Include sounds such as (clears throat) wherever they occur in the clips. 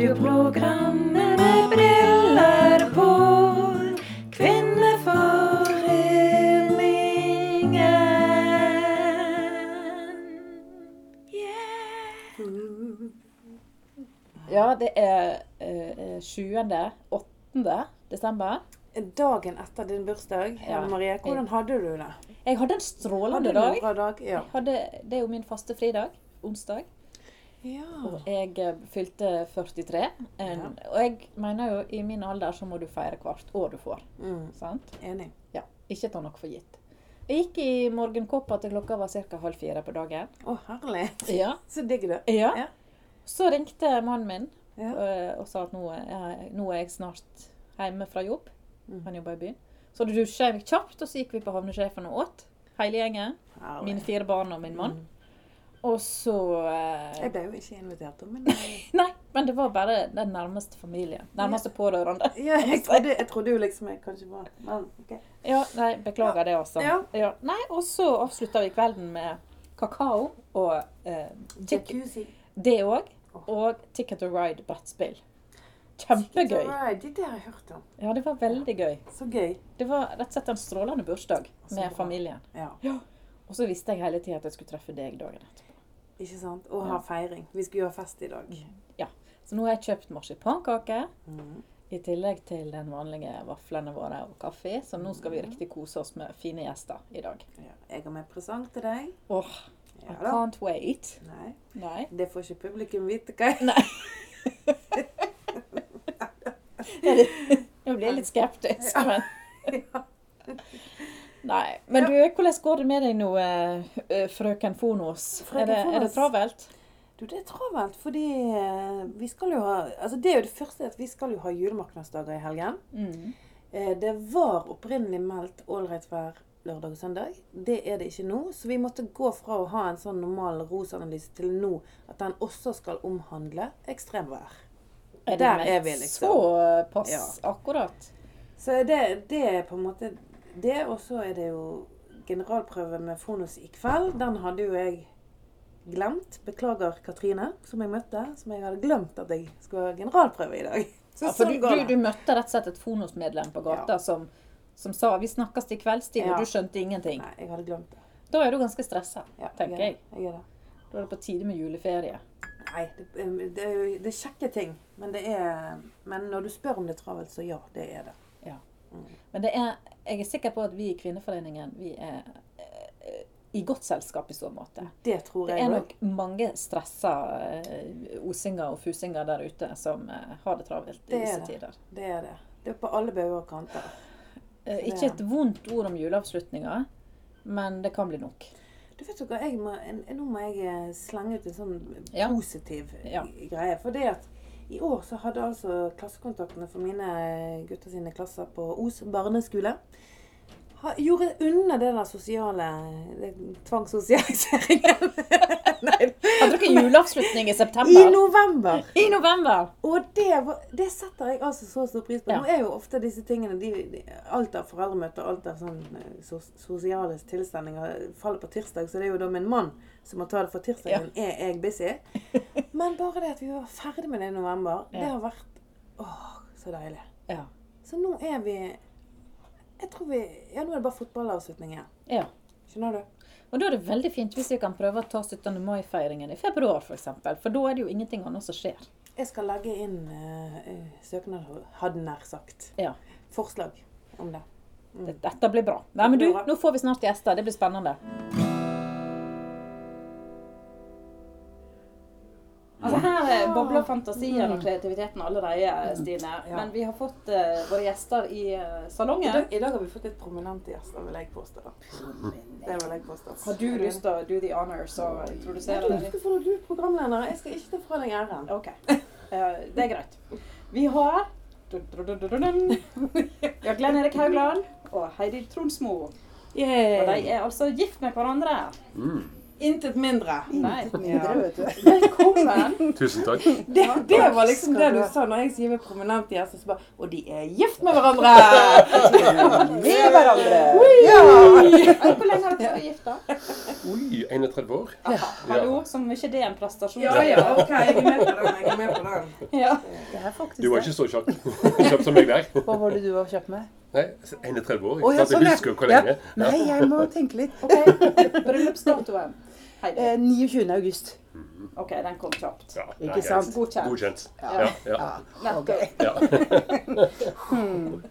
Radioprogrammet med briller på. Kvinneforeningen. Yeah. Ja, det er eh, 20. 8. desember. Dagen etter din bursdag, Ja. Marie, hvordan hadde du det? Jeg hadde en strålende Hadde dag. dag? Ja. Hadde, det er jo min faste fridag. Onsdag. Ja. Og jeg eh, fylte 43. En, Og jeg mener jo i min alder så må du feire hvert år du får. Mm, Sant? enig. Ja. Ikke ta noe for gitt. Jeg gikk i morgenkåpa til klokka var ca. halv fire på dagen. Å, herlig. Ja. (laughs) Så digg da. ja. Ja. Så ringte mannen min Ja. eh, og sa at nå er, nå er jeg snart hjemme fra jobb. Mm. Han jobber i byen. Så dusja jeg kjapt, og så gikk vi på havnesjefen og åt. Hele gjengen. Mine fire barn og min mann. Mm. Og så eh, Jeg ble jo ikke invitert, men eh, (laughs) Nei, men det var bare den nærmeste familien. Nærmeste pårørende. (laughs) ja, jeg, trodde, jeg trodde jo liksom jeg kanskje var Men OK. Ja, nei, beklager det også. Ja. Nei, og så avslutta vi kvelden med kakao og eh, Jacuzzi. det òg. Og Ticket to Ride-brettspill. Kjempegøy. Right, det har jeg hørt om. Ja, det var veldig gøy. Så gøy. Det var rett og slett en strålende bursdag med familien. Ja, Og så visste jeg hele tida at jeg skulle treffe deg dagen etterpå. Ikke sant? Og ha feiring. Vi skulle jo ha fest i dag. Ja. Så nå har jeg kjøpt marsipankake. Mm. I tillegg til den vanlige vaflene våre og kaffe. Så nå skal vi riktig kose oss med fine gjester i dag. Ja. Jeg har med presang til deg. Åh, Ja I can't wait. Nei, Nei. det får ikke publikum vite hva jeg Nei. (laughs) Jeg blir litt skeptisk, men Nei. Men du, hvordan går det med deg nå, eh, frøken Fonos? Frøken Er det, er det travelt? Du, det er travelt, fordi eh, vi skal jo ha Altså, det er jo det første at vi skal jo ha julemarkedsdager i helgen. Mm. Eh, Det var opprinnelig meldt ålreit vær lørdag og søndag. Det er det ikke nå. Så vi måtte gå fra å ha en sånn normal ROS-analyse til nå at den også skal omhandle ekstremvær. Er det Der er vi, liksom. Såpass Ja. akkurat? Så det, det er på en måte det. Og så er det jo generalprøve med Fonus i kveld. Den hadde jo jeg glemt. Beklager Katrine, som jeg møtte. Som jeg hadde glemt at jeg skulle ha generalprøve i dag. (laughs) Så Ja, for sånn du, du, du møtte rett og slett et Fonos-medlem på gata Ja. som, som sa 'vi snakkes til kveldstid', Ja. og du skjønte ingenting. Nei, jeg hadde glemt det. Da er du ganske stressa, tenker jeg. jeg. jeg det. Da er det på tide med juleferie. Nei, det, det er jo det er kjekke ting. Men, det er, men når du spør om det er travelt, så ja, det er det. Ja. Mm. Men det er, jeg er sikker på at vi i Kvinneforeningen vi er eh, i godt selskap i så måte. Det tror jeg Det er nok mange stressa eh, osinger og fusinger der ute som eh, har det travelt i disse det. tider. Det er det. Det er på alle bauger og kanter. Ikke et vondt ord om juleavslutninga, men det kan bli nok. Du vet jo hva, må, Nå må jeg slenge ut en sånn Ja. positiv Ja. greie. For det at i år så hadde altså klassekontaktene for mine gutter sine klasser på Os barneskole ha, gjorde unna det der sosiale Tvangssosialiseringen. (laughs) Hadde dere juleavslutning i september? I november! I november! Og det, var, det setter jeg altså så stor pris på. Ja. Nå er jo ofte disse tingene de, de, Alt av foreldremøter, alt av sånn eh, sos, sosiale tilstelninger faller på tirsdag, så det er jo da min mann som må ta det for tirsdagen. Er jeg busy? (laughs) Men bare det at vi var ferdig med det i november, det har vært åh, så deilig. Ja. Så nå er vi Jeg tror vi Ja, nå er det bare fotballavslutning igjen. ja. Skjønner du? Og da er det veldig fint hvis vi kan prøve å ta 17. mai-feiringen i februar f.eks. For, eksempel, for da er det jo ingenting annet som skjer. Jeg skal legge inn uh, søknad, hadde nær sagt. Ja. Forslag om det. Mm. Dette blir bra. Nei, men du, nå får vi snart gjester. Det blir spennende. Altså Her bobler fantasien og kreativiteten allerede, Stine. Ja. Men vi har fått uh, våre gjester i eh, I dag, I dag har vi fått litt prominente gjester, vil jeg påstå. Det vil jeg påstå. Har du lyst til å do the honors og introdusere Du deg? skal få du programleder. Jeg skal ikke ta fra deg æren. OK. uh, det er greit. Vi har har Glenn Erik Haugland og Heidi Tronsmo. Og de er altså gift med hverandre. Intet mindre. Intet mindre, vet du. Velkommen. (laughs) Tusen takk. Det, det var liksom det du sa når jeg sier med prominente gjester. så bare, Og de er gift med hverandre! (laughs) Med hverandre. Ja. Hvor lenge har dere vært gift, da? Oi, 31 år. Hallo, som ikke det er en prestasjon. Ja ja, OK, jeg er med på den. Jeg er med på den. Ja. Det er faktisk Du var ikke så kjapp, (laughs) kjapp som meg der. Hva var det du var kjapp med? Nei, 31 år. Å, ja, Ikke sånn, Jeg ja. husker hvor Ja. Nei, jeg må tenke litt. Ok, Bryllupsdatoen. Eh, 29. august. Ok, den kom kjapt. Ja, Ikke nei, sant? greit. Godkjent. Godkjent. Ja. Ja, ja. Ja, ja. (laughs)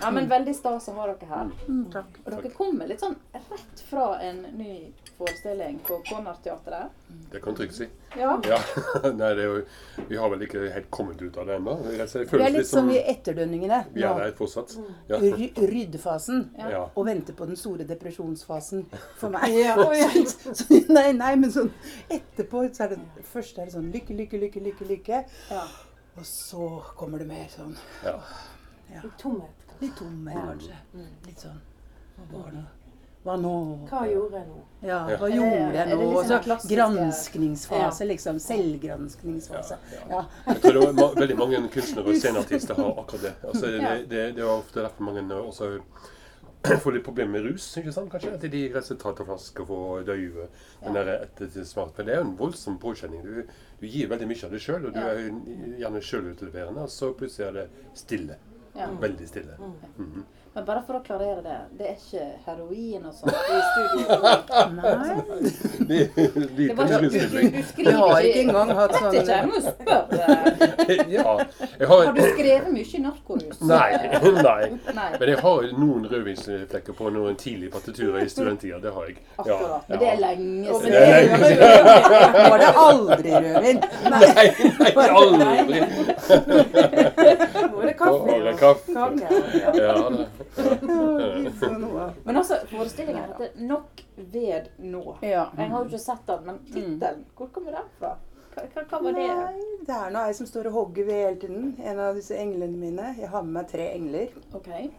Ja, men veldig stas å ha dere her. Mm, takk. Og dere kommer litt sånn rett fra en ny forestilling på Konarteatret. Det kan trygt si. Ja. Ja. (laughs) Nei, det er jo, vi har vel ikke helt kommet ut av det ennå. Vi er litt som sånn i etterdønningene. vi er der fortsatt. Ja. Ry- Ryddefasen. Ja. Ja. Og venter på den store depresjonsfasen for meg. (laughs) Ja. (laughs) Så, nei, nei, men sånn etterpå så er det Først er det sånn lykke, lykke, lykke, lykke. lykke. ja. Og så kommer det mer sånn Ja. Tomhet. litt tomhet, kanskje. Litt sånn Hva var det? Hva nå? Hva gjorde jeg nå? Ja, Ja. gjorde jeg nå? liksom Og så den granskningsfase, liksom. Selvgranskningsfase. Ja. Jeg tror det var ma veldig mange kunstnere og sceneartister har akkurat det. Altså, det, Ja. det, det er ofte derfor mange også (clears throat) får litt problemer med rus, ikke sant? kanskje? At de rett og slett tar til flaske for å døyve den der etter smart. Men det er jo en voldsom påkjenning. Du, du gir veldig mye av deg sjøl, og du Ja. er gjerne sjølutleverende, og så plutselig er det stille. ja. Veldig stille. Mhm. Men bare for å klarere det. Det er ikke heroin og sånt i studio? (laughs) Nei, Det Det var ikke, du, du, du skriver har ikke engang hatt Vet ikke, jeg sånn må spørre. (laughs) Ja. Har, Har du skrevet mye narkorus? Nei. (laughs) nei. Nei. Men jeg har noen rødvinsflekker på noen tidlige partiturer i studenttida. Det har jeg. Ja, Akkurat. Men det er lenge siden. Det er lenge det var det aldri rødvin. Nei, nei, aldri! Nå er det kaffe. Ja, det. Men altså, forestillingen heter 'Nok ved nå'. Ja. Jeg har jo ikke sett den, men tittelen, hvor kommer den fra? Hva, hva, var det? Nei, det er noe ei som står og hogger ved hele tiden. En av disse englene mine. Jeg har med meg tre engler. Okay.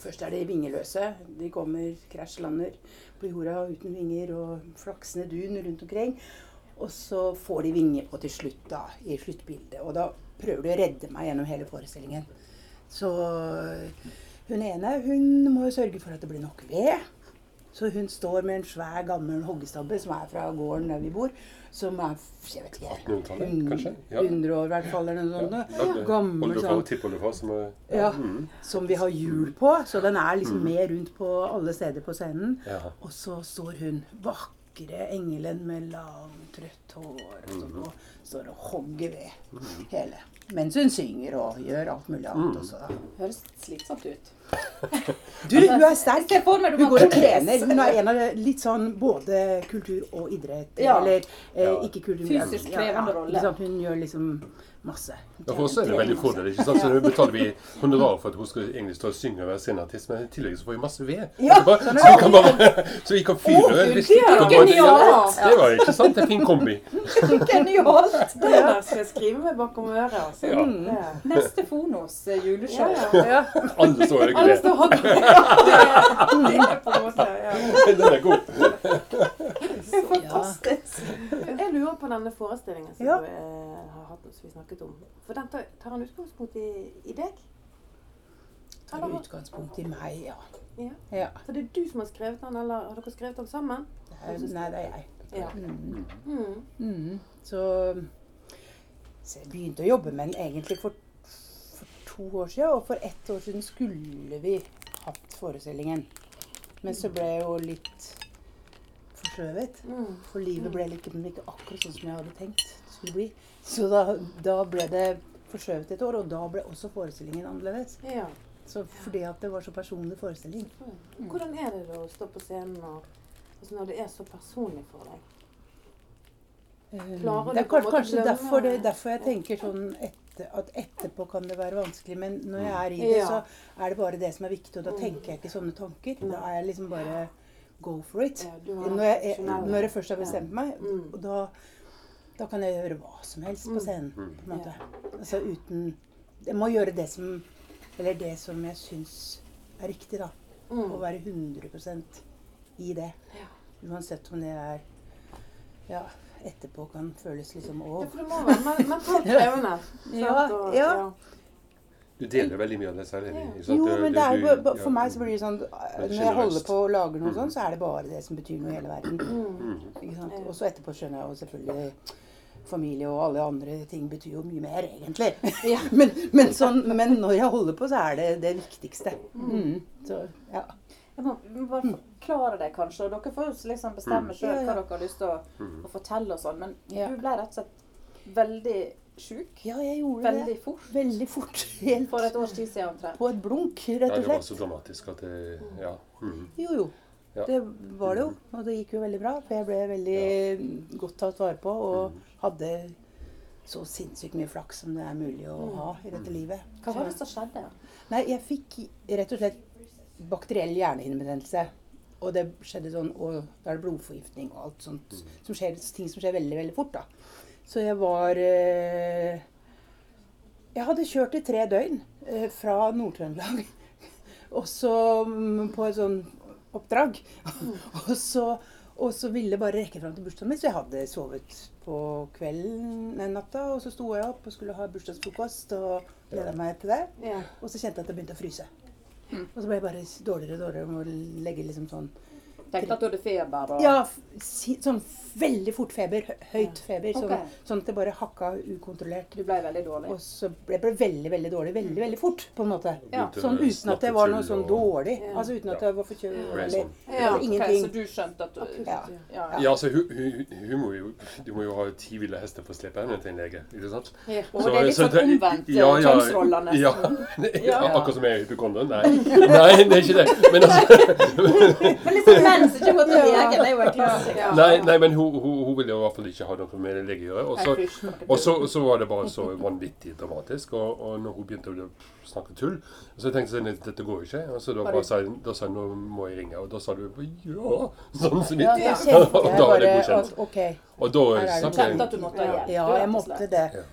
Først er de vingeløse. De kommer, krasjlander på jorda uten vinger og flaksende dun rundt omkring. Og så får de vinger på til slutt, da, i sluttbildet. Og da prøver de å redde meg gjennom hele forestillingen. Så hun ene hun må jo sørge for at det blir nok ved. Så hun står med en svær, gammel hoggestabbe som er fra gården der vi bor. Som er jeg vet ikke, 1800-tallet, kanskje? Ja. 100 år i hvert fall, eller noe sånt. Ja, Gammel sånn tippoldefar som er ja, Mhm. som vi har hjul på. Så den er liksom med rundt på alle steder på scenen. Ja. Og så står hun vakre engelen med langt, rødt hår og, sånn, står og hogger ved hele. Mens hun synger og gjør alt mulig annet også. da. Høres slitsomt ut. (laughs) Du, hun er sterk. Se for meg du Hun går og trener. Hun er en av det litt sånn både kultur og idrett. Ja. Eller eh, ikke kultur Fysisk krevende rolle. ikke sant? Hun gjør liksom masse. Ja, for oss er det veldig fordel. ikke sant? Så nå betaler vi honorar for at hun skal egentlig stå og synge og være artist, men i tillegg så får vi masse ved. Ja, så, vi kan bare, (laughs) så vi kan fyre genialt! Det var ikke sant? En fin kombi. (laughs) Genialt! Det der skal jeg skrive meg bakom øret. Altså. Ja. Det- Neste Fonos eh, Ja, juleshow. ja. Alle står og gleder. Det er. (laughs) Den er god. Fantastisk. Jeg lurer på denne forestillingen som Ja. du eh, har hatt, som vi snakket om. For den tar, tar han utgangspunkt i, i deg? Tar Eller- utgangspunkt i meg, ja. Ja. ja. Så det er du som har skrevet den, eller har dere skrevet den sammen? Nei, det er jeg. Ja. Mm. Mm. Mm. Så, så jeg begynte å jobbe med den egentlig for, for to år siden. Og for ett år siden skulle vi hatt forestillingen. Men så ble jeg jo litt forskjøvet. Mm. For livet ble ikke, ikke akkurat sånn som jeg hadde tenkt det skulle bli. Så da, da ble det forskjøvet et år, og da ble også forestillingen annerledes. Ja. Så fordi at det var så personlig forestilling. Hvordan er det å stå på scenen og, altså når det er så personlig for deg? Klarer det er kanskje, kanskje derfor, det, derfor jeg tenker sånn etter, at etterpå kan det være vanskelig. Men når jeg er i det, så er det bare det som er viktig. Og da Mm. tenker jeg ikke sånne tanker. Da er jeg liksom bare go for it. Når jeg, når jeg først har bestemt meg, Mm. og da, da kan jeg gjøre hva som helst på Mm. scenen. Mm. på en måte. Altså uten Jeg må gjøre det som Eller det som jeg syns er riktig, da. Mm. Å være 100% i det. Uansett om det er ja, etterpå kan føles liksom Ja, Å. for det må være Man, man tar prøvene. Ja, sant? Og- ja. Du deler veldig mye av det selv. Ja. ikke sant? Jo, men det er jo ja. For meg så blir det sånn Når jeg holder på og lager noe Mm. sånn, så er det bare det som betyr noe i hele verden. Mm. Ikke sant? Og så etterpå skjønner jeg jo selvfølgelig Familie og alle andre ting betyr jo mye mer, egentlig. (laughs) men, men, sånn, men når jeg holder på, så er det det viktigste. Mm. Så, ja. Jeg må må bare forklare det, kanskje. og Dere får jo liksom bestemme sjøl Ja, ja. hva dere har lyst til å, Mm. å fortelle og sånn. Men du ble rett og slett veldig sjuk ja, jeg gjorde veldig det. fort. Veldig fort. Helt For et års tid siden omtrent. på et blunk, rett og slett. Ja, det var så dramatisk at det Ja. Mm. Jo, jo. Ja. Det var det jo. Og det gikk jo veldig bra. For jeg ble veldig godt tatt vare på og Mm. hadde så sinnssykt mye flaks som det er mulig å ha i dette livet. Hva var det som skjedde? Nei, jeg fikk rett og slett bakteriell hjernehinnebetennelse. Og det skjedde sånn, og da er det blodforgiftning og alt sånt. Som skjer, ting som skjer veldig, veldig fort, da. Så jeg var eh, Jeg hadde kjørt i tre døgn eh, fra Nord-Trøndelag. (laughs) Og så mm, på et sånn oppdrag. (laughs) og, så, og så ville jeg bare rekke fram til bursdagen min, så jeg hadde sovet på kvelden den natta. Og så sto jeg opp og skulle ha bursdagsfrokost og gleda meg til det. Ja. Og så kjente jeg at det begynte å fryse. Og så ble jeg bare dårligere og dårligere med å legge liksom sånn Tenkte at du hadde feber og Ja, sånn veldig fort feber. Høyt feber. Sånn, okay. sånn at det bare hakka ukontrollert. Du ble veldig dårlig. Og så ble jeg veldig, veldig dårlig veldig, veldig fort, på en måte. Ja. Sånn uten at det var noe sånn dårlig. Ja. Altså uten at det jeg var forkjølet. ja. eller. Ja. ingenting. Okay, så du skjønte at du Ja. ja. ja. Ja, altså, hun, hun, hun må jo, du må jo ha ti ville hester for å slippe henne til en lege. ikke sant? Ja. Og det er litt Så- så sånn omvendt eh, ja, ja, kjønnsroller nesten. Ja, (laughs) Ja, ja. Akkurat som jeg er hypokonder? Nei. Nei, det er ikke det. Men altså, (laughs) Men liksom menn ikke gått det klassiker. nei, nei, men hun, hun, hun ville i hvert fall ikke ha noe med lege å gjøre. Og så, var det bare så vanvittig dramatisk. Og, og når hun begynte å snakke tull, så tenkte jeg at dette går jo ikke. Og så da, bare sa jeg da sa jeg, nå må jeg ringe. Og da sa du ja, sånn som Ja. (laughs) Og da var det godkjent. Og da det snakket jeg at du måtte ha hjelp. Ja, jeg måtte det.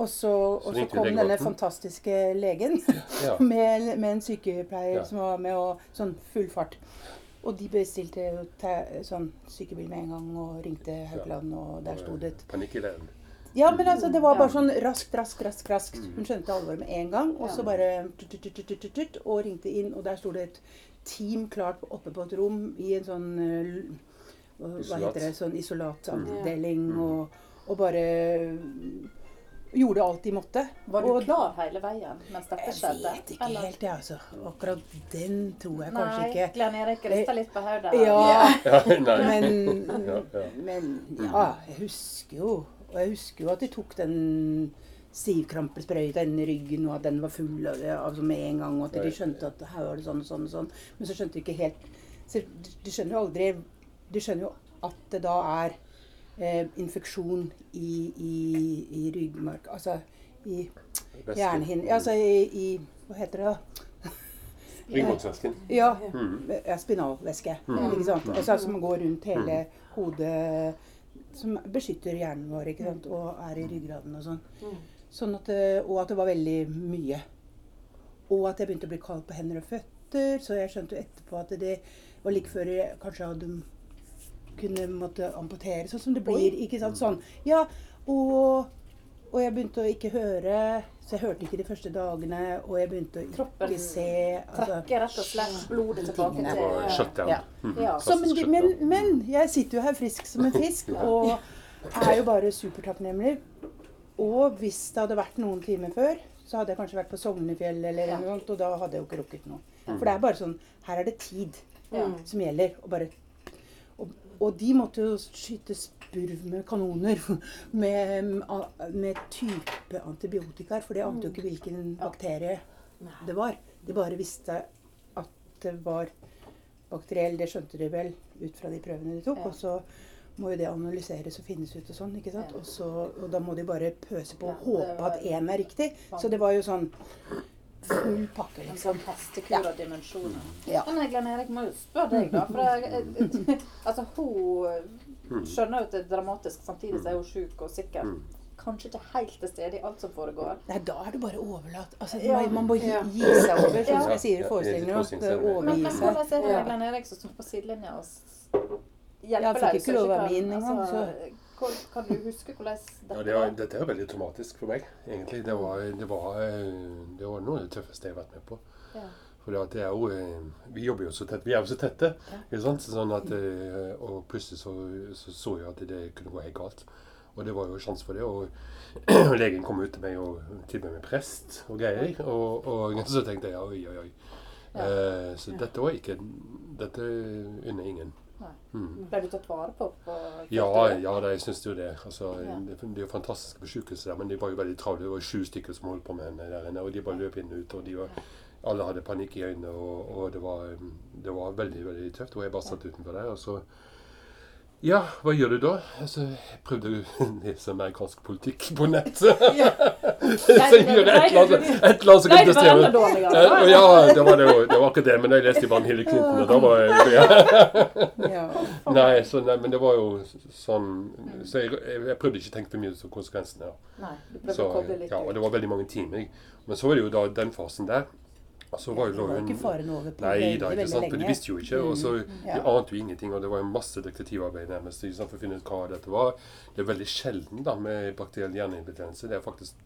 Og så, og Så så kom denne fantastiske legen Ja. (laughs) med, med en sykepleier Ja. som var med og sånn full fart. Og de bestilte jo sånn sykebil med en gang og ringte Haukeland, og der sto det et i leiren. Ja, men altså, det var bare sånn raskt, raskt, raskt. raskt. Mm. Hun skjønte alvoret med en gang, og så bare Og ringte inn, og der sto det et team klart oppe på et rom i en sånn eh, Hva heter det? Sånn isolatavdeling, og, og bare gjorde alt de måtte. Var du Og- klar hele veien mens dette Jeg skjedde? vet ikke Eller? helt, jeg, altså. Akkurat den tror jeg kanskje ikke. Nei. Glenn Erik rista litt på hodet. Ja, Ja, (laughs) men, men ja, jeg husker jo Og jeg husker jo at de tok den stivkrampesprøyta inni i ryggen, og at den var full av det altså med en gang, og at de skjønte at her var det sånn og sånn og sånn. Men så skjønte de ikke helt så de skjønner jo aldri De skjønner jo at det da er eh, infeksjon i, i, i ryggmark Altså i hjernehinnen Altså i, i Hva heter det, da? (laughs) Ryggmargsvæsken. Ja, Mm. spinalvæske. Mm. Ikke sant? Altså, som går rundt hele hodet Som beskytter hjernen vår ikke sant? og er i ryggraden og sånn. Mm. sånn at, og at det var veldig mye. Og at jeg begynte å bli kald på hender og føtter. Så jeg skjønte jo etterpå at det var like før jeg kanskje hadde kunne måtte amputere, sånn som det blir. ikke sant, sånn. Ja, og, og jeg begynte å ikke høre, så jeg hørte ikke de første dagene. Og jeg begynte å Kroppen ikke se altså, Trekke rett og slett blodet tilbake til shutdown. Ja. Mhm. Ja. så, men, men, men jeg sitter jo her frisk som en fisk (laughs) og er jo bare supertakknemlig. Og hvis det hadde vært noen timer før, så hadde jeg kanskje vært på Sognefjell, eller noe sånt, og da hadde jeg jo ikke rukket noe. For det er bare sånn Her er det tid Ja. som gjelder. Og, bare, og, de måtte jo skyte spurv med kanoner (laughs) med, med type antibiotika, for de ante jo ikke hvilken bakterie det var. De bare visste at det var bakteriell. Det skjønte de vel ut fra de prøvene de tok. Og så må jo det analyseres og finnes ut og sånn. ikke sant? Og, så, og da må de bare pøse på og håpe at én er riktig. Så det var jo sånn full pakke, En liksom. sånn hestekur av dimensjoner. Ja. Men jeg, Glenn Erik, må jo spørre deg, da. For jeg, (laughs) (laughs) altså, hun skjønner jo at det er dramatisk, samtidig så er hun sjuk og sikkert Mm. kanskje ikke helt til stede i alt som foregår. Nei, da er det bare overlatt. Altså, Ja. Man må gi, Ja. gi seg over, som Ja. jeg sier i litt det forestillinger. Men, Overgi hvordan er det Glenn Erik som står på sidelinja og s- hjelpeløs. Jeg fikk ikke lov å og være med inn engang, altså, Kan du huske hvordan Ja, dette det var, dette er veldig traumatisk for meg, egentlig. Det var, det var, eh, det var noe av det tøffeste jeg har vært med på. Ja. For det er jo, eh, vi jobber jo så tett, vi er jo så tette. Sant? Sånn at, eh, og plutselig så, så så jeg at det kunne gå helt galt. Og det var jo sjanse for det. (clears throat) Og legen kom ut til meg og tilbød meg prest og greier. Og, og (laughs) så tenkte jeg oi, oi, oi. Ja. Eh, så dette var ikke Dette unner ingen. Mm. Ble du tatt vare på? på Ja, ja da, jeg syns jo det. Altså, Ja. det. Det er jo fantastisk på sykehuset der, men de var jo veldig travle. Det var sju stykker som holdt på med henne der inne, og de bare løp inn og ut. og de var, Alle hadde panikk i øynene, og, og det, var, det var veldig veldig tøft. Og jeg bare satt utenfor der. og så ja, hva gjør du da? Altså, jeg prøvde å (laughs) lese amerikansk politikk på nett. (laughs) (laughs) jeg et eller annet, som dårligere. Eh, ja, det var, det, det var akkurat det, men jeg leste jo bare Hillary Clinton, og da var jeg ja. Nei, så, nei, men det var jo sånn Så jeg, jeg, prøvde ikke å tenke for mye på konsekvensene. Ja. Nei, du Så, ja, og det var veldig mange timer. Men så var det jo da den fasen der. Og så var jo hun ikke faren over på Nei da, ikke sant. For de visste jo ikke. Og så De ante jo ingenting. Og det var jo masse detektivarbeid nærmest for å finne ut hva dette var. Det er veldig sjelden da med bakteriell hjernehinnebetennelse. Det er faktisk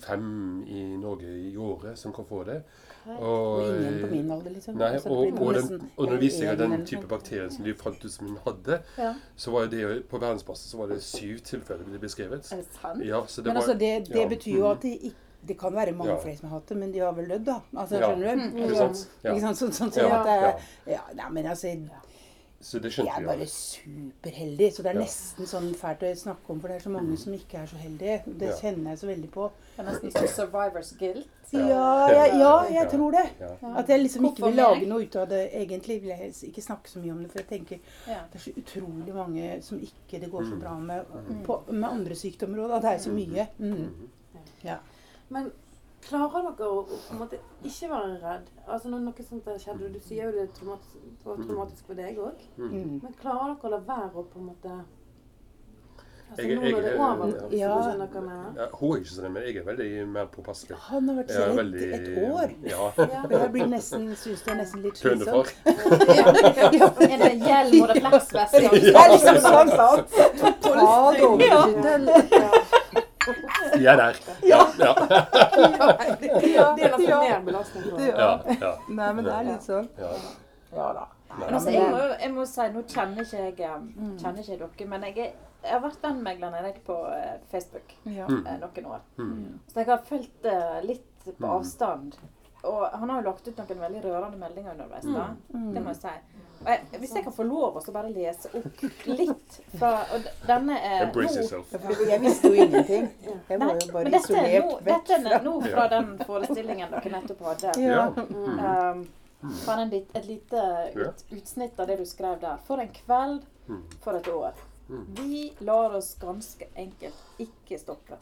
fem i Norge i året som kan få det. Og ingen på min alder, liksom. Nei, Altså, og, og, den, og når det viste seg at den type bakterien bakterier som de fant ut som hun hadde, Ja. så var det på verdensbasis så var det syv tilfeller ble beskrevet. Er det sant? Ja, så det Men var, altså, det, det ja, betyr jo at det ikke det kan være mange Ja. flere som har hatt det, men de har vel dødd, da. Altså. Skjønner du? Ja. Ikke sant? Sånn, sånn, sånn Ja. at det Ja. nei, men altså, Så det skjønte er vi bare alle. superheldig. Så det er Ja. nesten sånn fælt å snakke om, for det er så mange som ikke er så heldige. Det Ja. kjenner jeg så veldig på. Det er nesten som survivors guilt. Ja. Ja, jeg, ja, jeg tror det. Ja. At jeg liksom ikke vil lage noe ut av det. Egentlig vil jeg ikke snakke så mye om det, for jeg tenker Ja. det er så utrolig mange som ikke det går så Mm. bra med Mm. på, med andre sykdommer òg. Det er så mye. Mm. Ja. Men klarer dere å, på en måte ikke være redd? Altså når noe sånt der skjedde, Du sier jo det er traumatisk, det var traumatisk for deg òg. Mm. Men klarer dere å la være å på en måte Altså Jeg- jeg- over, Ja. Ja, hun er ikke sånn, men jeg er veldig mer påpasselig. Han har vært er redd veldig et år. Ja. Ja. Og jeg blir nesten, synes det er nesten litt slitsomt. (laughs) Ja, Er det hjelm og refleksvest? (laughs) Ja. Ja. liksom sånn. sånn. Ta Ja, over Ja. til Vi er der. Ja. (laughs) Ja. Det er nesten mer belastning ja, ja, Nei, men det er litt sånn. ja. Ja da. Men altså, jeg, må, jeg må si, nå kjenner ikke jeg, um, kjenner ikke dere, men jeg, er, jeg har vært vennmegler nede på eh, Facebook Ja. Mm. eh, noen år. Mm. Så jeg har fulgt det litt på Mm. avstand. Og han har jo lagt ut noen veldig rørende meldinger underveis. da. Mm. Det må jeg si. Og jeg, hvis jeg kan få lov å bare lese opp litt fra og Denne er Embrace nå- yourself. Jeg visste jo ingenting. Jeg var jo bare er, isolert vekk dette er nå fra den forestillingen dere nettopp hadde. Ja. Ja. Um, fra en lit, et lite ut, utsnitt av det du skrev der. For en kveld, Mm. for et år. Mm. Vi lar oss ganske enkelt ikke stoppe.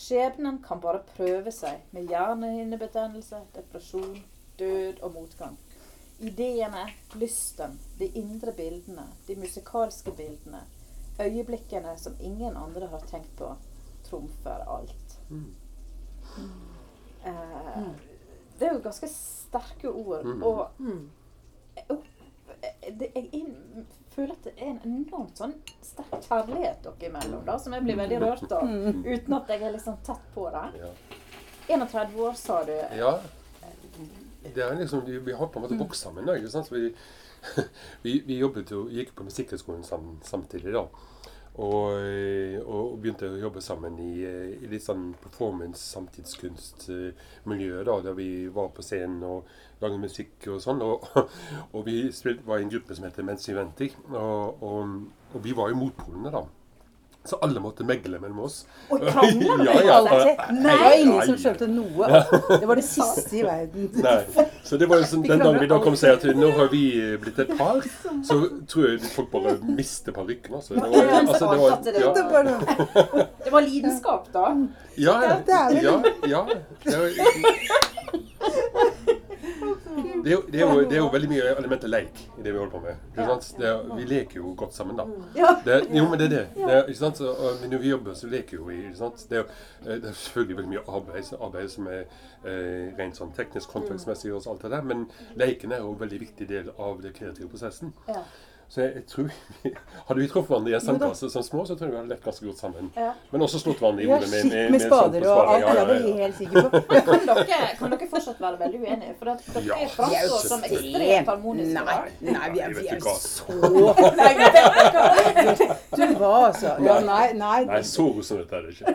Skjebnen kan bare prøve seg med hjernehinnebetennelse, depresjon, død og motgang. Ideene, lysten, de indre bildene, de musikalske bildene, øyeblikkene som ingen andre har tenkt på, trumfer alt. Mm. Eh, det er jo ganske sterke ord. Mm. Og jeg, jeg, jeg inn, føler at det er en enormt sånn sterk kjærlighet dere imellom, da, som jeg blir veldig rørt av. Uten at jeg er liksom tett på det. Ja. 31 år, sa du. ja. Det er liksom, vi, vi har på en måte vokst sammen. Da, ikke sant? Så vi, (laughs) vi, vi jobbet jo, gikk på Musikkhøgskolen sam, samtidig. da. Og, og begynte å jobbe sammen i, i litt sånn performance-samtidskunstmiljø. da, Der vi var på scenen og laget musikk og sånn. Og, (laughs) og vi spilte, var i en gruppe som heter Mens vi venter. Og, og vi var jo motpolene, da. Så alle måtte megle mellom oss. Og krangle (laughs) Ja, dere? ja. Nei, Det var ingen som skjønte noe. Det var det siste i verden. (laughs) Nei. Så det var jo sånn, Den dagen vi da kom og sier at nå har vi blitt et par, (laughs) så tror jeg folk bare mister parykken. Altså. Det var, altså, det var, det- ja, Det var Det var lidenskap, da. ja, Ja, det ja, ja. Det er, jo- det, er jo, det, er jo, det veldig mye element av leik i det vi holder på med. Ikke sant? Det er, vi leker jo godt sammen, da. Det, jo, men det er det. det er, ikke sant? Så, og når vi jobber, så leker jo vi. Ikke sant? Det, er, eh, det er selvfølgelig veldig mye arbeid, arbeid som er eh, rent sånn teknisk, håndverksmessig og alt det der, men leken er jo en veldig viktig del av den kreative prosessen. Så jeg, jeg tror Hadde vi truffet hverandre i en sandkasse som små, så tror jeg vi hadde lett ganske godt sammen. Ja. Men også slått hverandre i hodet med, med, med, med sånn spader og alt. Ja, Ja, ja, det er jeg helt sikker på. Kan dere, kan dere fortsatt være veldig uenige? For at dere Ja, framstår som ekstremt harmoniske. Nei, nei, vi er, vi er så Du hva, altså? Ja, nei, nei. Nei, så rosenrødt er det ikke.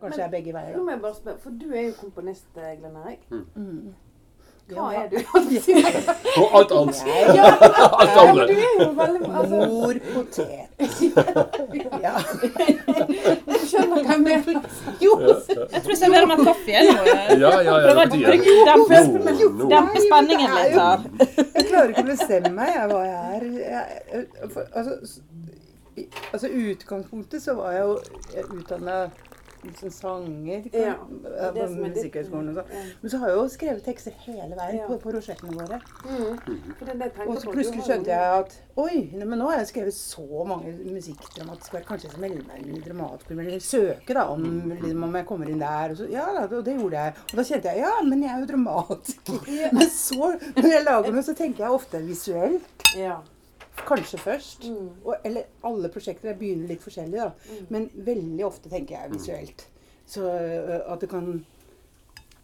Kanskje det er begge veier, Nå da. må jeg bare spørre, for du er jo komponist, eh, Glenn Erik. Mm. Hva er du? (laughs) Og alt annet. Ja, (laughs) Alt Ja, men andre. du er jo veldig altså, mor potet. (laughs) Ja. Du skjønner hva jeg mener. Jo. Jeg tror jeg serverer meg kaffe igjen. Ja, ja, ja. Prøver å dempe, spenningen litt her. Jeg klarer ikke å bestemme meg jeg, hva jeg er. Jeg, for, altså, i- altså, utgangspunktet så var jeg jo utdanna som sanger Ja, det på Musikkhøgskolen og sånn. Ja. Men så har jeg jo skrevet tekster hele veien Ja. på, på prosjektene våre. Mm. Og så plutselig skjønte jeg at oi, men nå har jeg skrevet så mange musikkdramatiske verk. Kanskje jeg skal melde meg inn i Dramatklubb, eller søke da om, liksom, om jeg kommer inn der. Og så, ja, og det gjorde jeg. Og da kjente jeg ja, men jeg er jo dramatiker. (laughs) Men så, når jeg lager noe, så tenker jeg ofte visuelt. Ja. Kanskje først. Mm. Og, eller alle prosjekter. Begynner litt forskjellig, da. Men veldig ofte tenker jeg visuelt. Så at det kan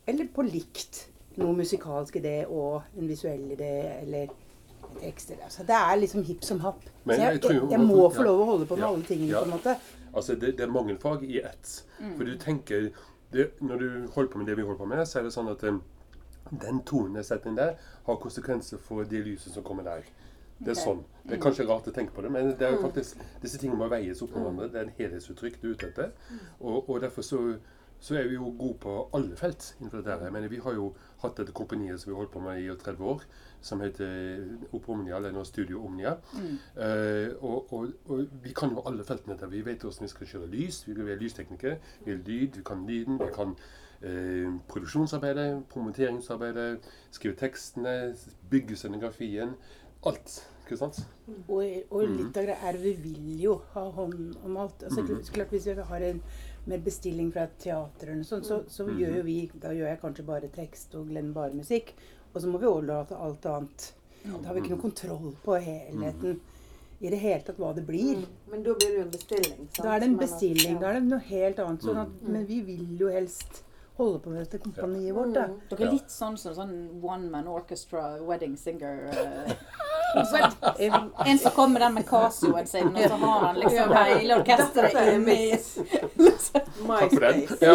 Eller på likt. Noe musikalsk idé og en visuell idé, eller et ekstra. Eller, altså, det er liksom hipp som happ. Men Så jeg, jeg jeg, jeg må få lov å holde på med Ja. alle tingene, Ja. på en måte. Altså, det, det er mange fag i ett. For du tenker det, Når du holder på med det vi holder på med, så er det sånn at den tonen jeg setter inn der, har konsekvenser for det lyset som kommer der. Det er sånn. Det er kanskje rart å tenke på det, men det er jo faktisk, disse tingene må veies opp mot hverandre. Det er en helhetsuttrykk du er ute etter. Og, og derfor så, så er vi jo gode på alle felt innenfor dette. Jeg mener, vi har jo hatt dette kompaniet som vi har holdt på med i 30 år, som heter Opp Omnia, eller nå Studio Omnia. Eh, og, og, og vi kan jo alle feltene der. Vi vet hvordan vi skal kjøre lys. Vi er lysteknikere. Vi er lyd, vi kan lyden. Vi kan eh, produksjonsarbeidet, promoteringsarbeidet, skrive tekstene, bygge scenografien. Alt. Ikke sant? Og, og litt av det er vi vil jo ha hånd om alt. Altså, klart- klart Hvis vi har en mer bestilling fra et teater, eller noe sånt, så, så gjør jo vi Da gjør jeg kanskje bare tekst og Glenn bare musikk. Og så må vi overlate alt annet. Da har vi ikke noe kontroll på helheten i det hele tatt hva det blir. Men da blir det jo en bestilling. sant? Da er det en bestilling. Da er det noe helt annet. Sånn at, men vi vil jo helst holde på med dette kompaniet vårt. da. Dere er litt sånn som sånn one man orchestra wedding singer. eh. (laughs) En som kommer der med Casioen sin, og så har han liksom hele orkesteret er inni Takk for den. Ja,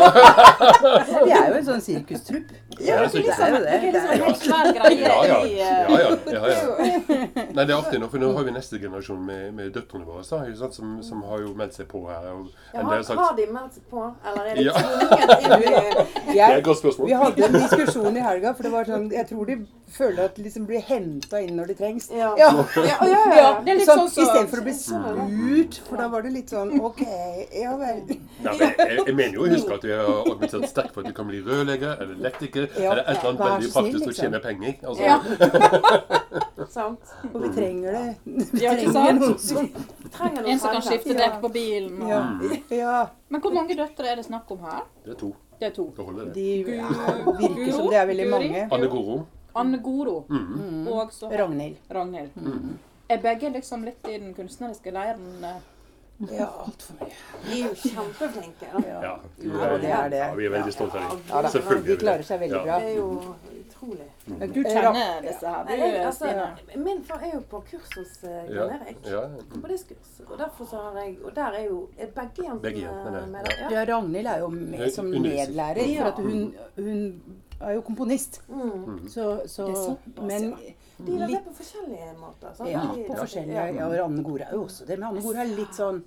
Vi er jo en sånn sirkustrupp. Ja, det er jo det. Det er jo- helt svær greie ja, ja. ja, ja, ja, ja. Nei, det er artig nå, for nå har vi neste generasjon med, med døtrene våre som, som har jo meldt seg på her. Og, Ja, har, sagt, har de meldt seg på, eller er det Ja. det er et godt spørsmål. Vi hadde en diskusjon i helga, for det var sånn Jeg tror de føler at de liksom blir henta inn når de trengs. Ja. Ja. Ja, ja, ja. Ja, Det er litt sånn, sånn som- Istedenfor å bli spurt, for da var det litt sånn OK, ja vel. Nei, men jeg, jeg mener jo å huske at vi har argumentert sterkt for at vi kan bli rørlegger eller elektriker Ja, eller et eller annet veldig praktisk liksom. tjene penger. Altså, Ja. (laughs) Sant. Og vi trenger det. Vi Ja, ikke trenger sant? noen som En som kan skifte dekk på bilen. Og... Ja. ja Men hvor mange døtre er det snakk om her? Det er to. Det er to. Det holder, det. De ja, virker som det er veldig mange. Anne Goro. Anne Goro Mhm. og så Ragnhild. Ragnhild. Mhm. Er begge liksom litt i den kunstneriske leiren? eh? Ja, altfor mye. Vi er jo kjempeflinke. Ja, Ja, du, Ja, det er det. Ja, vi er veldig stolte av dem. Ja, Selvfølgelig er de vi klarer seg veldig Ja. bra. Det er jo utrolig. Du kjenner disse her, du, Nei, jeg, altså, min far er jo på kurs hos uh, Jan Erik. Ja. Komponistkurs. Og derfor så har jeg Og der er jo er begge jentene med ja. der. Ja, Ragnhild er jo med som medlærer, Ja. for at hun, hun er jo komponist. Mm. Så, så Det er såpass, Men De gjør det på forskjellige måter. Sant? Ja, på ja. forskjellige. Ja, og Anne Gora er jo også det. Men Anne Gora er litt sånn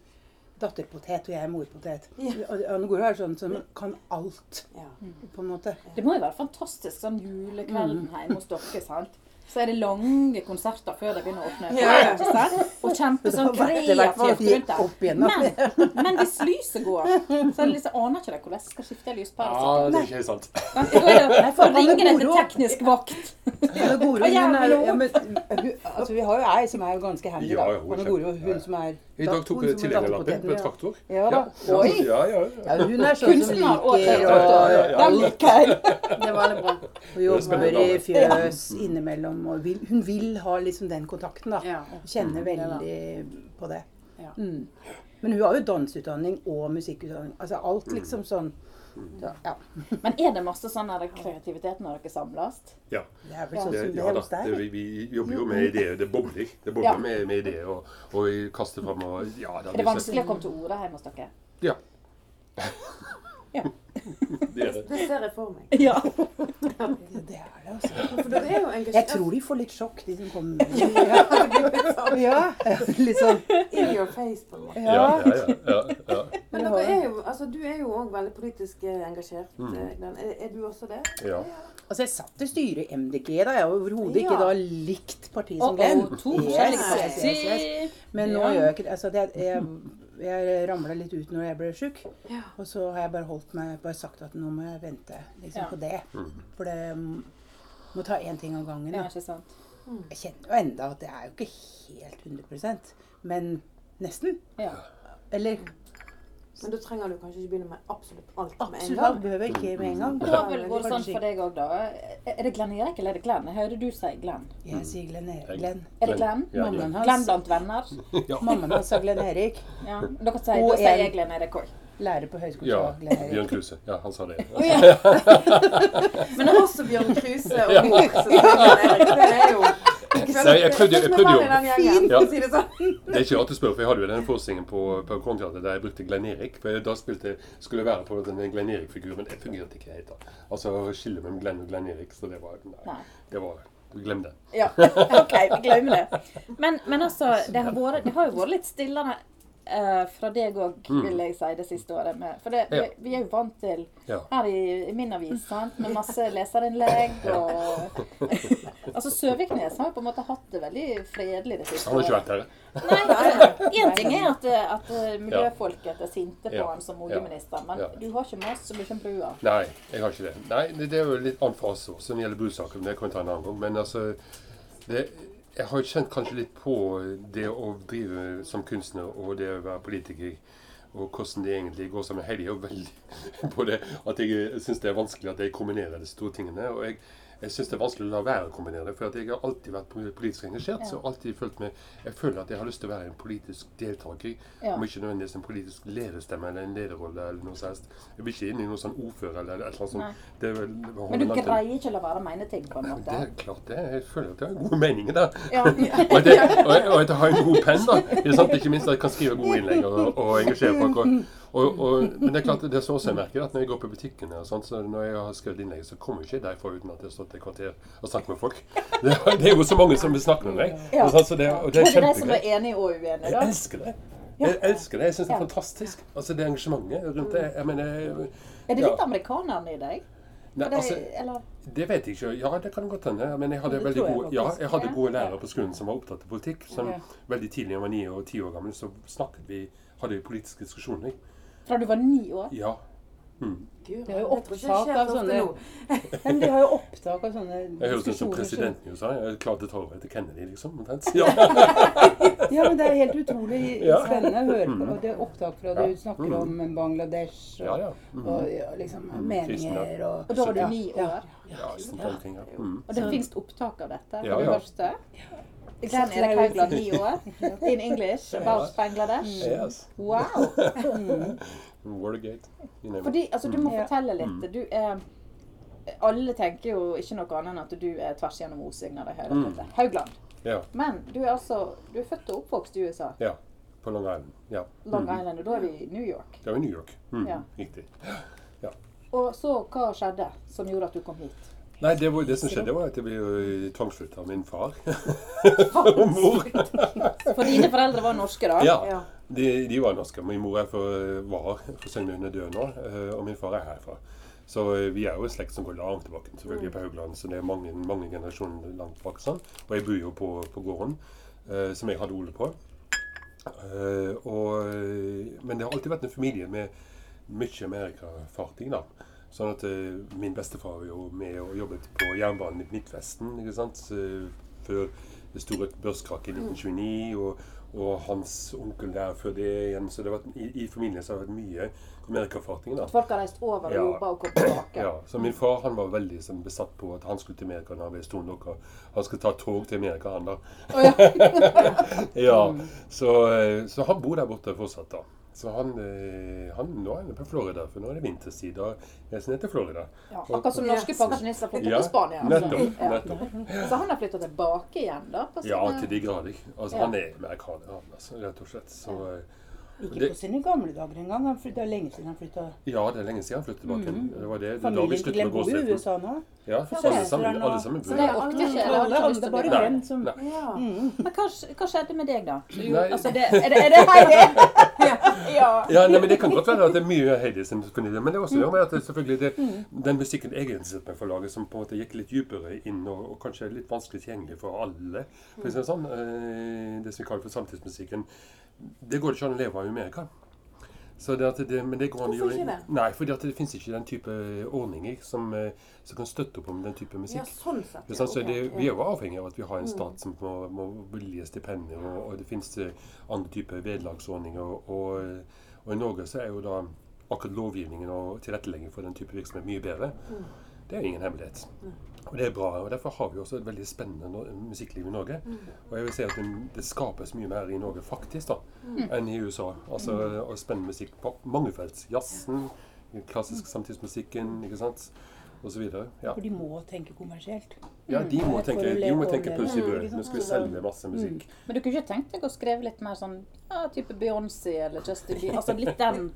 datterpotet, og jeg er morpotet. Ja. Anne Gora er sånn som kan alt, Ja. på en måte. Det må jo være fantastisk sånn julekvelden hjemme hos dere, sant? Så er det lange konserter før de begynner å åpne. Ja. Og kjempe sånn (laughs) kreativt rundt det. Men, men hvis lyset går, så er det liksom, aner ikke de hvordan jeg skal skifte lyspære. Ja, det er ikke sant. Jeg får ringe etter teknisk vakt. Ja, Goro, hun er, ja, men, altså, vi har jo ei som er jo ganske handy, Ja, da. ja, hun er Goro, ja, ja. hun som er I dag tok hun er tilhengerlappen på en traktor. Ja da. Ja, Oi. ja, ja. Ja, hun er sånn som liker traktor. ja, ja. Den liker jeg. Det var veldig bra. Hun jobber i fjøs innimellom. Og vil, hun vil ha liksom den kontakten, da. Ja. Kjenner det da. veldig på det. Ja. Mm. Men hun har jo danseutdanning og musikkutdanning. Altså alt liksom sånn. Så, ja. (laughs) Men er det masse sånn kreativitet når dere samles? ja. Det er vel sånn Det, som det ja er da, hos deg. vi, vi jobber jo med ideer. Det bobler. Det bobler Ja. med, med ideer og, og vi kaster fram og ja, da, Er det vanskelig å komme til orde hjemme hos dere? Ja. (laughs) Ja. (laughs) Det er det. Det ser jeg for meg. (laughs) Ja. Det er det, altså. For dere er jo Jeg tror de får litt sjokk, de som kommer. (laughs) Ja, ja litt sånn. in your face, på en måte. Ja, ja, ja, ja, ja. Men dere er jo, altså, du er jo òg veldig politisk eh, engasjert. Mm. eh, Er, er du også det? ja. Altså, jeg satt i styret i MDG da. Jeg har overhodet ikke da likt partiet som Glenn. og to Yes, yes, yes, yes. Men nå Ja. gjør jeg ikke det. Altså, det, jeg, jeg ramla litt ut når jeg ble sjuk. Ja. Og så har jeg bare holdt meg bare sagt at nå må jeg vente liksom, Ja. på det. Mm. For det mm, må ta én ting av gangen. Ja, ikke sant? Jeg kjenner jo enda at det er jo ikke helt 100% men nesten. Ja. Eller Men da trenger du kanskje ikke begynne med absolutt alt med en absolutt gang. alt behøver ikke med en gang. Da vil vært sånn for deg òg, da. Er det Glenn Erik eller er det Glenn? Jeg hører du si Glenn. Jeg sier Glenn. Erik. Glenn. Er det Glenn? Ja, Glenn. hans. Glenn blant venner? (laughs) Ja. Mammaen hans er Glenn Erik. Ja. Dere sier, Og da sier jeg Glenn Erik òg. Lærer på høyskolen ja. Glenn Erik. Bjørn Kruse. Ja, han sa det. (laughs) (laughs) Men det er også Bjørn Kruse og mor. Så Glenn Erik. det er jo Nei, jeg prøvde- jeg prøvde jo- Ja. å si det sånn. Er ikke rart du spør, for jeg hadde jo den forestillingen på, på Kornteatret der jeg brukte Glenn Erik. For da spilte, skulle jeg være på denne Glenn Erik-figuren. Det fungerte ikke helt. da. Altså skille mellom Glenn og Glenn Erik. Så det var Nei. Det var Glem det. Ja, (laughs) OK, glem det. Men, men altså, det har, vært, det har jo vært litt stillere eh, fra deg òg, vil jeg si, det siste året. Med, for det, vi, Ja. vi er jo vant til Ja. her i, i min avis sant? med masse leserinnlegg og (laughs) Altså, Søviknes har jo på en måte hatt det veldig fredelig det siste året. Han har ikke vært her. Nei, Én ting er at, at eh, miljøfolket er sinte på Ja. han som oljeminister, men du har ikke mast så mye om brua. Nei, jeg har ikke det. Nei, det, det er jo litt annen fase også, når det gjelder brusaker, men Det kan vi ta en annen gang. Men altså det, Jeg har kjent kanskje litt på det å drive som kunstner og det å være politiker. Og hvordan det egentlig går sammen. Heidi er jo veldig (laughs) på det at jeg syns det er vanskelig at jeg kombinerer disse to tingene. Og jeg, jeg syns det er vanskelig å la være å kombinere det. For jeg har alltid vært politisk engasjert. Så alltid følt meg Jeg føler at jeg har lyst til å være en politisk deltaker. Ja. Om ikke nødvendigvis en politisk lederstemme eller en lederrolle eller noe sånt. Jeg vil ikke inn i noe sånn ordfører eller et eller annet sånt. Det Men du greier ikke å la være å mene ting, på en måte? det er klart det. Jeg føler at jeg har gode meninger der. Ja. (laughs) Og at jeg, og og at jeg har en god penn. da. Det sant, Ikke minst at jeg kan skrive gode innlegg og, og engasjere folk. Og, og, og, men det er klart, det som også jeg merker, at når jeg går på butikkene og sånt, så når jeg har skrevet innlegg, så kommer ikke derfra uten at jeg har stått et kvarter og snakket med folk. (laughs) Det, det er jo så mange som vil snakke med meg. Ja. Og sånt, så det, og det er det de som er enige og uenige, da? Jeg elsker det. Jeg elsker det. Jeg syns det er fantastisk. Altså Det engasjementet rundt det. Jeg mener Er det litt amerikaneren i deg? Nei, det, altså, det vet jeg ikke. Ja, det kan godt hende. Men jeg hadde, jeg gode, ja, jeg hadde Ja. gode lærere på skolen som var opptatt av politikk. Som Ja. veldig tidlig, jeg var ni og ti år gammel, så snakket vi hadde vi politiske diskusjoner. Fra du var ni år? Ja. Mm. Gud, Det jo opptak av sånne-. (laughs) Men de har jo opptak av sånne Jeg høres ut som presidenten i USA. Jeg klarte tallene til Kennedy, liksom. (laughs) Ja. (laughs) Ja, men det er helt utrolig spennende å høre på. Mm. Og det er opptak fra du snakker om Bangladesh ja, og. Mm. og liksom meninger og Og da var du ni år? ja. Mm. Og det finnes opptak av dette? Ja, Har du ja. hørt det? Glenn Erik Haugland, ni år. In English (laughs) about Bangladesh. Yes. Wow! (laughs) Watergate. You name it. Fordi, altså, du må mm. fortelle litt. Du er Alle tenker jo ikke noe annet enn at du er tvers gjennom osing når de hører Mm. dette. Haugland. Ja. Men du er altså Du er født og oppvokst i USA. ja. På Long Island. Ja. Long Mm. Island. Og da er vi i New York. Da er vi i New York. Mm. Ja. Riktig. (gasps) Og så, hva skjedde som gjorde at du kom hit? Nei, det, var, det som skjedde, var at jeg ble tvangsflytta av min far. (laughs) og mor. For dine foreldre var norske, da? Ja. Ja. De, de var norske. Min mor er for, var for Søgne død nå, eh, og min far er herfra. Så eh, vi er jo en slekt som går langt tilbake. Selvfølgelig på Haugland, så det er mange, mange generasjoner langt bak. Sånn. Og jeg bor jo på, på gården, eh, som jeg hadde Ole på. Eh, og, eh, men det har alltid vært en familie med mye Amerikafarting, da. Sånn at eh, Min bestefar var jo med og jobbet på jernbanen i Midtvesten ikke sant? Eh, før det store børskrakket i 1929. Og, og hans onkel der før det igjen. Så det har vært, i, i familien så har det vært mye amerikafarting. Folk har reist over og Ja. jobba og kommet tilbake. Ja, så min far han var veldig sånn, besatt på at han skulle til Amerika når han ble stor nok. Han skulle ta tog til Amerika, han da. (laughs) ja, så, eh, så han bor der borte fortsatt, da. Så han, eh, han nå er han på Florida, for nå er det vinterstid. jeg er han ned til Florida. Ja, akkurat som norske pensjonister flytter Ja, til Spania. altså. nettopp. Ja. nettopp. Så han har flytta tilbake igjen, da? På Ja, til de grader. Altså, Ja. Han er amerikaner, han, altså, rett og slett. Så, eh, Ikke Det- på sine gamle dager engang. Han flytta- Det er lenge siden han flytta. ja, det er lenge siden han flyttet tilbake. Det var det. det da vi Familien til sluttet Glenn med bor i. USA nå. Ja, For alle sammen, alle sammen Så bor det der. er åtte Alle lyst andre bare bli som Nei. Ja. Mm. Men hva, hva skjedde med deg, da? Jo, Nei. altså, det, er, det, er det Heidi? (laughs) ja. Ja, nei, men Det kan godt være at det er mye Heidi som fornyer, men det er også mm. at det selvfølgelig det, den musikken jeg interesserte meg for laget, som på en måte gikk litt dypere inn, og, og kanskje litt vanskelig tilgjengelig for alle, for å si det sånn, eh, det som vi kaller for samtidsmusikken, det går det ikke an å leve av Amerika. Så det det, men det går Hvorfor ikke det? Nei, fordi det finnes ikke den type ordninger som, eh, som kan støtte opp om den type Ja, musikk. sånn sett. Det sant, så det, vi er jo avhengig av at vi har en stat som må, må bevilge stipender, og, og det finnes eh, andre typer vederlagsordninger. Og, og, i Norge så er jo da akkurat lovgivningen og tilrettelegging for den type virksomhet mye bedre. Det er jo ingen hemmelighet. Og det er bra. og Derfor har vi også et veldig spennende musikkliv i Norge. Og jeg vil si at det, det skapes mye mer i Norge faktisk da, enn i USA. Altså og spennende musikk på mange felt. Jazzen, klassisk samtidsmusikken, ikke sant, og videre. Ja. For de må tenke kommersielt. Ja, de må tenke, å de må tenke det. pølse i Mm, Nå skal vi selge masse musikk. Men du kunne ikke tenkt deg å skrive litt mer sånn ja, type Beyoncé eller Justin Bieber? Altså litt den,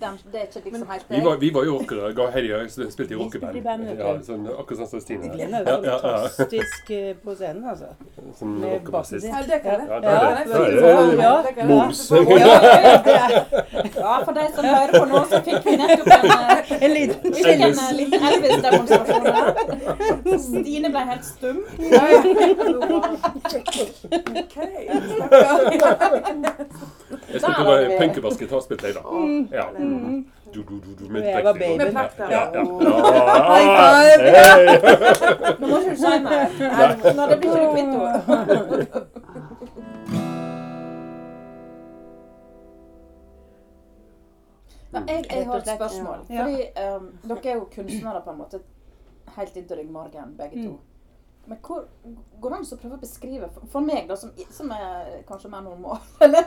den Det er ikke liksom helt Vi var, vi var jo rockere. Ga jeg spilte i rockeband. Ja, sånn, akkurat sånn som Stine. Glenn er Ja, ja, ja. fantastisk på scenen, altså. Som rockebassist. Ja, det kan det, er det, det moms. Ja, for de som hører på nå, så fikk vi nettopp en, eh, En liten eh, liten Elvis-demonstrasjon her. Stine ble helt stum. Jeg spilte Der er vi. punkebassgitar, spilte jeg da. Ja. Mm. Du, du, du, du, Og jeg var baby. Ja, ja. Ja. High five! Hei! (laughs) Nå må ikke du si mer. Nei, Nå, det blir ikke kvitt henne. Ja, jeg, jeg har et spørsmål. Fordi um, dere er jo kunstnere på en måte helt inntil ryggmargen, begge to. Men hvor går det an å prøve å beskrive For, meg, da, som, som er kanskje mer normal (laughs) Eller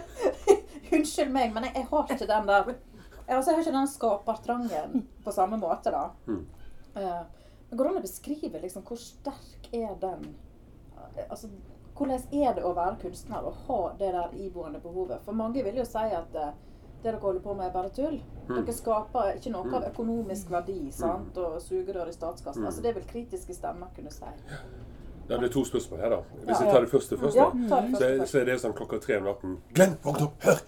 unnskyld meg, men jeg, jeg har ikke den der altså, jeg har ikke den skapertrangen på samme måte, da. Mm. Uh, men går det an å beskrive liksom, hvor sterk er den Altså, hvordan er det å være kunstner og ha det der iboende behovet? For mange vil jo si at uh, det dere holder på med, er bare tull. Mm. Dere skaper ikke noe av økonomisk verdi sant? og sugerør i statskassen. Mm. Altså, det vil kritiske stemmer kunne si. Ja, det er to spørsmål her, da. Hvis jeg tar det første først, da. Så, første så er det sånn klokka tre om natten. Glenn, våkn opp! Hør!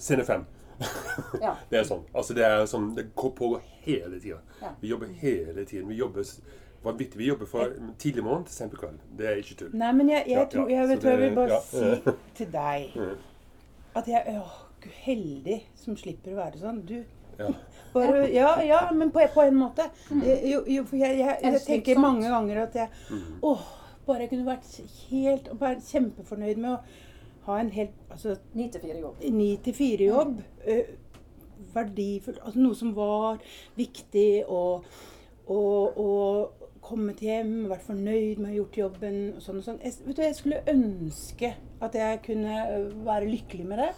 Scene fem. (laughs) Det er sånn. Altså, det er sånn Det pågår hele tida. Vi jobber hele tiden. Vi jobber vanvittig. Vi jobber fra tidlig morgen til sent på kveld. Det er ikke tull. Nei, men jeg, jeg, tror, jeg vet jeg vil bare si (laughs) til deg. Mm. At jeg er gud, heldig som slipper å være sånn. Du Ja. (laughs) bare, Ja, ja, men på, på en måte. Eh, Jo, jo, for jeg, jeg, jeg tenker mange ganger at jeg Mm. Åh, bare jeg kunne vært helt bare kjempefornøyd med å ha en helt altså, Ni til fire jobb. ni til fire-jobb. eh, verdifullt. Altså noe som var viktig, og, og, og kommet hjem, vært fornøyd med å ha gjort jobben og sånn og sånn. Jeg, vet du, jeg skulle ønske at jeg kunne eh, være lykkelig med det.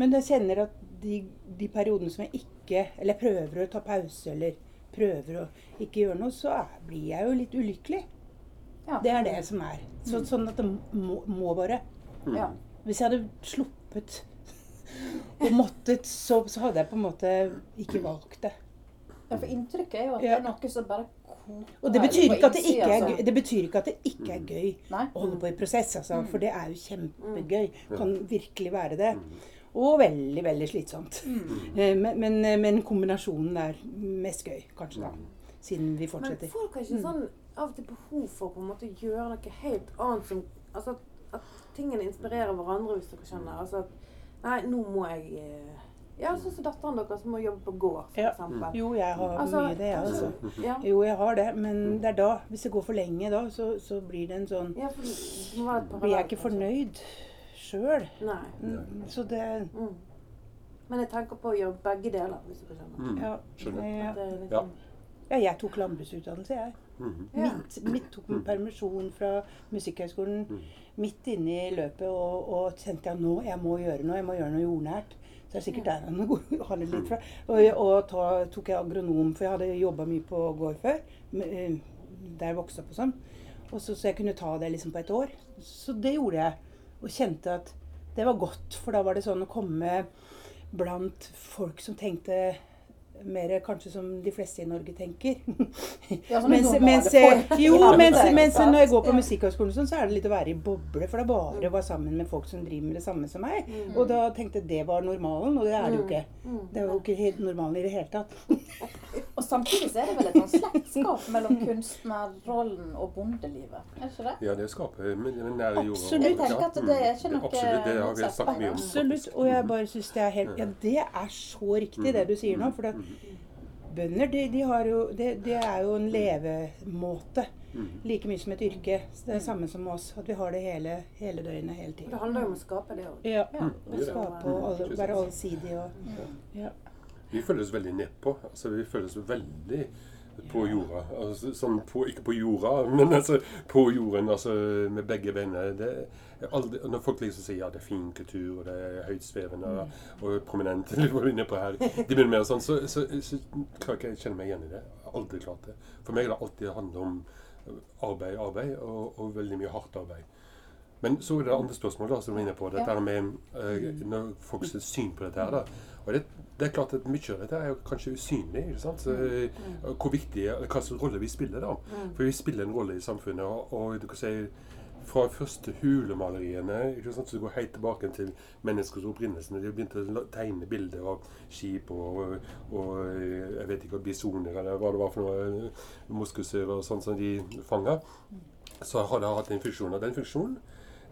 Men jeg kjenner at de, de periodene som jeg ikke Eller jeg prøver å ta pause, eller prøver å ikke gjøre noe, så er, blir jeg jo litt ulykkelig. Ja. Det er det som er. Så, sånn at det må, må bare. Ja. Hvis jeg hadde sluppet (laughs) og måttet, så, så hadde jeg på en måte ikke valgt det. ja, for inntrykket er jo at Ja. det er noe som bare Og det betyr ikke at det ikke er altså. gøy, det betyr ikke at det ikke er gøy å holde på i prosess, altså. For det er jo kjempegøy. Mm. Kan virkelig være det. Og veldig, veldig slitsomt. Eh, Men, men, men kombinasjonen er mest gøy, kanskje, da. Siden vi fortsetter. Men folk har ikke sånn av og til behov for på en måte å gjøre noe helt annet som Altså at, at tingene inspirerer hverandre, hvis dere skjønner. Altså at Nei, nå må jeg eh, Ja, sånn som datteren deres som må jobbe på gård, f.eks. Ja. Jo, jeg har Altså, mye det, jeg, altså. Ja. Jo, jeg har det, men det er da, hvis det går for lenge da, så, så blir det en sånn ja, for det Blir jeg ikke fornøyd sjøl. Nei. Så det Mm. Men jeg tenker på å gjøre begge deler, hvis du skjønner. Mm. Ja. Skjønner. Ja. At det er Ja. ja, jeg tok landbruksutdannelse, jeg. Mhm. Midt, midt tok en permisjon fra Musikkhøgskolen Mm. midt inne i løpet og, og kjente at nå, jeg må gjøre noe, jeg må gjøre noe jordnært. Så det er sikkert der han (laughs) det litt fra. Og, og ta, tok jeg agronom, for jeg hadde jobba mye på gård før. eh, Der jeg vokste opp og sånn. Og så, så jeg kunne ta det liksom på et år. Så det gjorde jeg. Og kjente at det var godt, for da var det sånn å komme blant folk som tenkte mer kanskje som de fleste i Norge tenker. (laughs) Ja, mens, mens, jo, mens, mens når jeg går på. Musikkhøgskolen, sånn, så er det litt å være i boble. For det er bare å være sammen med folk som driver med det samme som meg. Og da tenkte jeg det var normalen, og det er det jo ikke. Mm. Det er jo ikke helt normalen i det hele tatt. (laughs) Og samtidig så er det vel et sånn slektskap mellom kunstnerrollen og bondelivet? Er det ikke det? Ja, det skaper nære jorda. Absolutt. Jeg tenker at det er ikke noe Absolutt, det har vi motsatt. sagt mye om. Absolutt. Og jeg bare syns det er helt Ja, det er så riktig, det du sier nå. For det, bønder, de, de har jo det, det er jo en levemåte. Mm. Like mye som et yrke. Så det er det samme som oss. At vi har det hele, hele døgnet, hele Og det handler jo om å skape det òg. Ja. Ja. Å skape og alle, være allsidig og ja. Vi føles veldig nedpå. Altså, vi føles veldig på jorda. Altså, sånn på, ikke på jorda, (laughs) men altså på jorden, altså med begge beina. Når folk liksom sier ja, det er fin kultur, og det er høytsvevende og, og prominent, (laughs) de begynner med sånn, så, så, så klarer ikke jeg kjenne meg igjen i det. Aldri klart det. For meg har det alltid handlet om arbeid, arbeid, og, og veldig mye hardt arbeid. Men så er det andre spørsmål da, som du er inne på. Dette Ja. med eh, når folks syn på dette her. da. Og det, det er klart at Mye av dette er jo kanskje usynlig. ikke sant? Så, eh, Hvor viktig, hva slags rolle vi spiller. da. For vi spiller en rolle i samfunnet. Og, og du kan si fra første hulemaleriene ikke sant? Du går helt tilbake til menneskers opprinnelse. De begynte å tegne bilder av skip og, og eh, jeg vet ikke, bisoner eller hva det var for noe, eh, moskuser og sånt som de fanga. Så har det hatt en funksjon. Og den funksjonen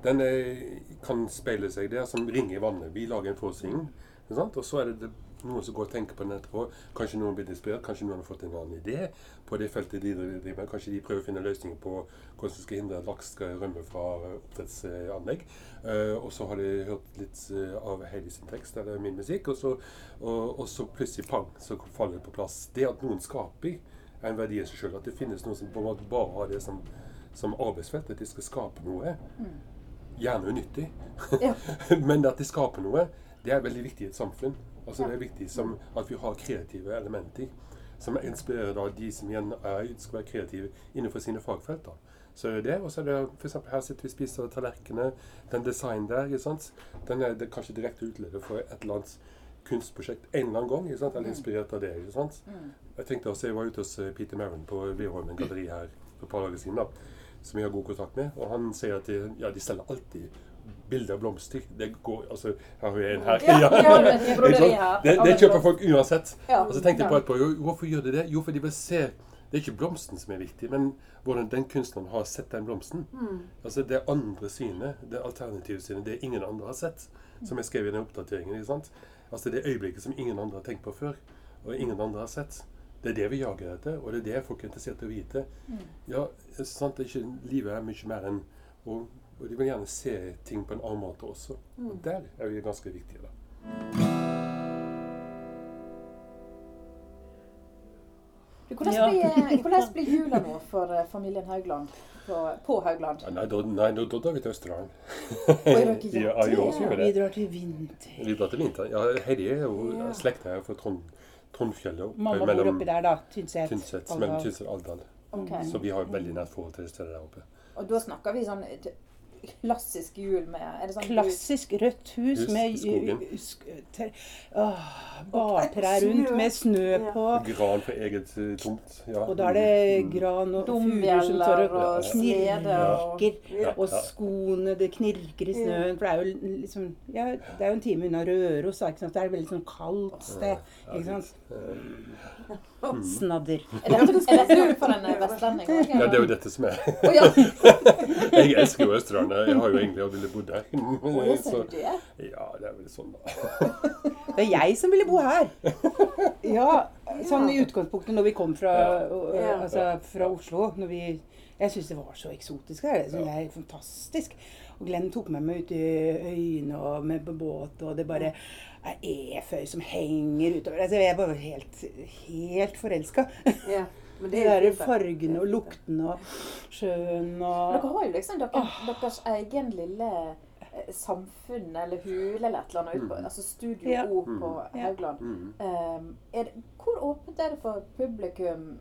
den er, kan speile seg der som ringer i vannet. Vi lager en forestilling? Og så er det, det noen som går og tenker på den etterpå. Kanskje noen blir inspirert, kanskje noen har fått en annen idé på det feltet de driver med. Kanskje de prøver å finne løsninger på hvordan de skal hindre at laks skal rømme fra eh, oppdrettsanlegg. Uh, og så har de hørt litt eh, av Heidi sin tekst eller min musikk, og så, og, og så plutselig pang, så faller det på plass. Det at noen skaper, er en verdi i seg sjøl. At det finnes noen som på en måte bare har det som, som arbeidsfelt, at de skal skape noe. Gjerne unyttig. Ja. (laughs) Men at de skaper noe, det er veldig viktig i et samfunn. Altså Det er viktig som at vi har kreative elementer som inspirerer da de som igjen er, skal være kreative innenfor sine fagfelt. da. Så det, og så er det for eksempel Her sitter vi og spiser tallerkener. Den designen der, ikke sant? den er det kanskje direkte utledet for et eller annet kunstprosjekt en eller annen gang. ikke sant? Eller inspirert av det. ikke sant? Jeg tenkte også, jeg var ute hos eh, Peter Merron på Virholmen galleri her for et par dager siden. da, Som jeg har god kontakt med. Og han sier at de, ja, de selger alltid bilder av blomster. Det går, altså, har vi en her. Ja, (laughs) ja, ja. det, det kjøper folk uansett. Og så tenkte jeg på et etterpå, hvorfor gjør de det? Jo, for de vil se Det er ikke blomsten som er viktig, men hvordan den kunstneren har sett den blomsten. Altså Det andre synet, det alternative synet, det ingen andre har sett. Som jeg skrev i den oppdateringen. ikke sant? Altså Det øyeblikket som ingen andre har tenkt på før, og ingen andre har sett. Det er det vi jager etter, og det er det folk er interessert i å vite. Ja, sant, det er ikke, Livet er mye mer enn og, og de vil gjerne se ting på en annen måte også. Og der er vi ganske viktige. da. Hvordan blir, hvordan blir (laughs) jula nå for eh, familien Haugland på, på Haugland? Ja, Nei, da, nei, da, da drar vi til Østerdalen. (laughs) ja, ja, vi Vi drar til vinter. Vi drar til vinter. Ja, Heidi er jo slekta her fra Trond, Trondfjellet. Mamma bor oppi der, da. Tynset. Tynset, mellom Tynset og Alvdal. Ok. Så vi har veldig nært forhold til det stedet der oppe. Og da snakker vi sånn klassisk jul med er det sånn Klassisk rødt hus Hus med tre- åh, bartrær rundt med snø Ja. på. Gran på eget eh, tomt. Ja. Og da er det gran og fugler som står og knirker. Ja. Og skoene, det knirker i snøen. For det er jo liksom Ja, det er jo en time unna Røros, ikke sant. Det er et veldig sånn kaldt sted. Ikke sant. (laughs) Snadder. Er dette, er dette for en eh, vestlending? Ja, det er jo dette som er (laughs) Jeg elsker jo Østerdalen. Jeg har jo egentlig aldri bo der. Å, ja, Så, du det? ja, det er vel sånn, da. (laughs) Det er jeg som ville bo her. (laughs) Ja, sånn i utgangspunktet når vi kom fra, altså, fra Oslo. Når vi, jeg syns det var så eksotisk her. Det synes jeg er fantastisk. Og Glenn tok med meg ut i øyene og med på båt, og det bare er eføy som henger utover. Altså, jeg er bare helt, helt forelska. Ja. (laughs) Men det er jo fargene og luktene og sjøen og Dere har jo liksom dere, deres egen lille eh, samfunn eller hule eller et eller annet ute altså Studio Ja. O på Haugland. Mm. Um, hvor åpent er det for publikum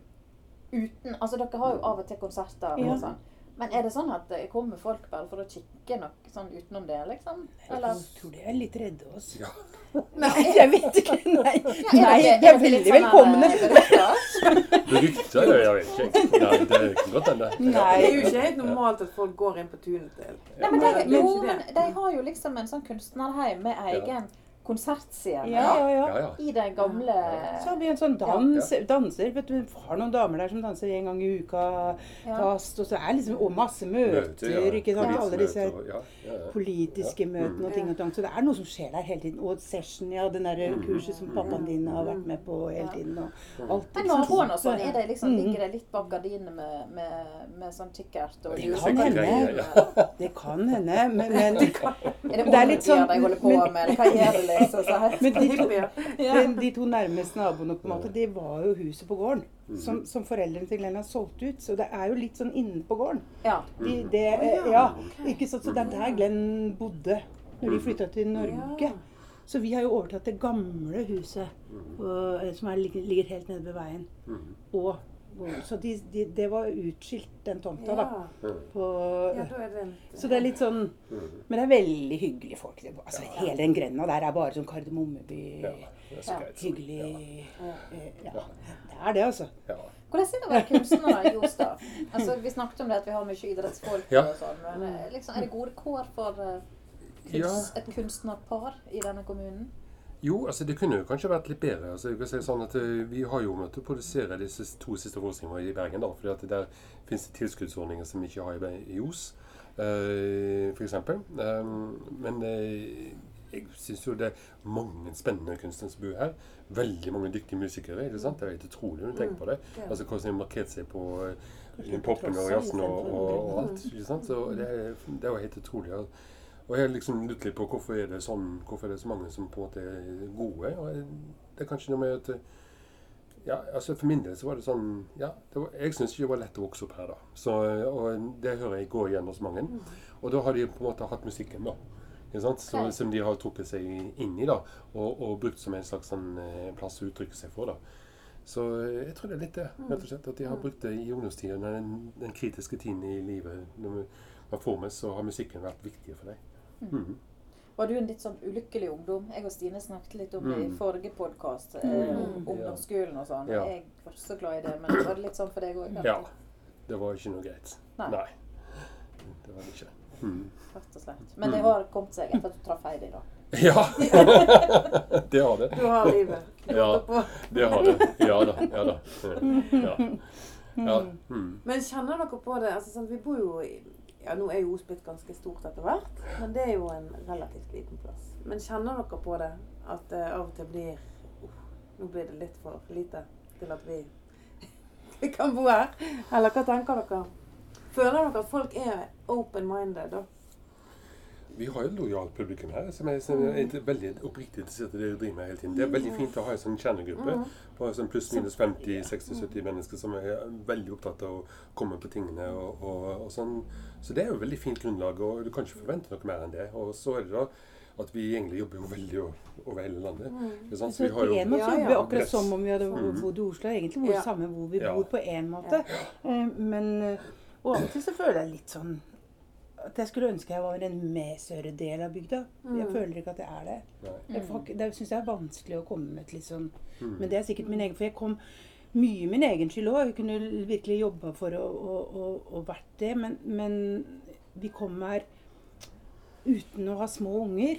uten Altså dere har jo av og til konserter Ja. og sånn. Men er det sånn at det kommer folk bare for å kikke nok sånn utenom det, liksom? Eller? Jeg tror de er litt redde oss. Ja. (laughs) Nei, jeg vet ikke. Nei, Ja, Nei de er veldig sånn, velkomne. Rykter? beryktet? Ja, jeg vet ikke. Nei, det kan godt hende. Nei. Det er jo ikke helt normalt at folk går inn på tunet til Nei, men de, er jo, men de har jo liksom en sånn kunstnerheim med egen konsertscene Ja, ja, ja. Ja, ja. i den gamle Så har vi en sånn dans, danser. Vet du, vi har noen damer der som danser en gang i uka Ja. fast. Og så er liksom og masse møter, ja. ikke sant. Alle disse Møter og- ja, ja, ja. politiske Ja. møtene og ting og tang. Så det er noe som skjer der hele tiden. Og session, ja. Den der kurset som pappaen din har vært med på hele tiden. Og alt. Men naboene og sånn, er det liksom, Mm. ligger det litt bak gardinene med, med, med sånn kikkert og Det kan hende. Det kan hende, men, men Er (laughs) det Det er litt sånn- orgier holder på men- med, eller hva gjør det liksom? Så her? Men de to, de, de to nærmeste naboene på en måte, det var jo huset på gården. Som, som foreldrene til Glenn har solgt ut. Så det er jo litt sånn inne på gården. Ja. De, det, eh, ja, ikke sant? Så det er der Glenn bodde når de flytta til Norge. Så vi har jo overtatt det gamle huset og, eh, som er, ligger, helt nede ved veien. Mm. Og Så de, de, det var utskilt, den tomta, da. Ja. På, ja, da det så det er litt sånn Men det er veldig hyggelige folk. Det, altså, hele den grenda der er bare sånn Kardemommeby. Ja, så Ja. Hyggelig Ja, det er det, altså. Ja. Hvordan er det å være kunstner i Jos. Altså, vi snakket om det at vi har mye idrettsfolk Ja. og sånn, men eh, liksom, er det gode kår for eh, kunst, et kunstnerpar i denne kommunen? Jo, altså det kunne jo kanskje vært litt bedre. Altså, jeg kan si sånn at eh, Vi har jo måttet produsere disse to siste forestillingene i Bergen. da, fordi at Der finnes det tilskuddsordninger som vi ikke har i, Os, uh, f.eks. Um, men eh, jeg syns jo det er mange spennende kunstnere som bor her. Veldig mange dyktige musikere. ikke sant? Det er helt utrolig når du tenker på det. Altså Hvordan de har markert seg på uh, poppen og jazzen og, og, alt. ikke sant? Så det, er, det er jo helt utrolig. Og jeg har liksom lurt litt på hvorfor er det sånn, hvorfor er det så mange som på en måte er gode. Og det er kanskje noe med at ja, altså For min del så var det sånn ja, det var, Jeg syns ikke det var lett å vokse opp her, da. Så, og det hører jeg går igjen hos mange. Og da har de på en måte hatt musikken, da. Ikke sant? Så. Som de har trukket seg inn i, da. Og, og brukt som en slags sånn, eh, plass å uttrykke seg for, da. Så eh, jeg tror det er litt det, rett og slett. At de har brukt det i ungdomstiden, den, den kritiske tiden i livet. Når man får med, så har musikken vært viktig for deg. Mhm. Var du en litt sånn ulykkelig ungdom? Jeg og Stine snakket litt om det i Mm. forrige podkast. Eh, Mm. om ungdomsskolen og sånn. Ja. Jeg var ikke så glad i det, men var det litt sånn for deg òg? Ja. Det var ikke noe greit. Nei. Nei. Det var det ikke. Mm. Rett og slett. Men det har kommet seg etter at du traff Heidi, da. (laughs) Ja! (laughs) det har det. Du har livet. Ja, det har det. Ja da. Ja da. Ja. (laughs) ja. Mm. Men kjenner dere på det? Altså, sånn, vi bor jo i ja, Nå er jo Os blitt ganske stort etter hvert, men det er jo en relativt liten plass. Men kjenner dere på det at det av og til blir uh, Nå blir det litt for lite til at vi, (laughs) kan bo her? Eller hva tenker dere? Føler dere at folk er open-minded? da? Vi har jo et lojalt publikum her, som er, som er veldig oppriktig interessert i det de driver med hele tiden. Det er veldig fint å ha en sånn kjernegruppe på sånn pluss-minus 50-60-70 mennesker som er veldig opptatt av å komme på tingene. Og, og, og sånn. Så det er jo et veldig fint grunnlag, og du kan ikke forvente noe mer enn det. Og så er det da at vi egentlig jobber jo veldig over hele landet. Mm. Så Så vi har jo en måte Ja, jobber vi ja. akkurat som om vi hadde bodd i Oslo. Egentlig bor vi Ja. samme hvor vi Ja. bor på en måte. Eh, Men eh, og av og til så føler jeg litt sånn at jeg skulle ønske jeg var en mer større del av bygda. Jeg Mm. føler ikke at jeg er det. Nei. Jeg, det syns jeg er vanskelig å komme med et litt sånn Mm. Men det er sikkert min egen For jeg kom mye min egen skyld òg. Jeg kunne virkelig jobba for å, å, å, å vært det. Men, men vi kom her uten å ha små unger.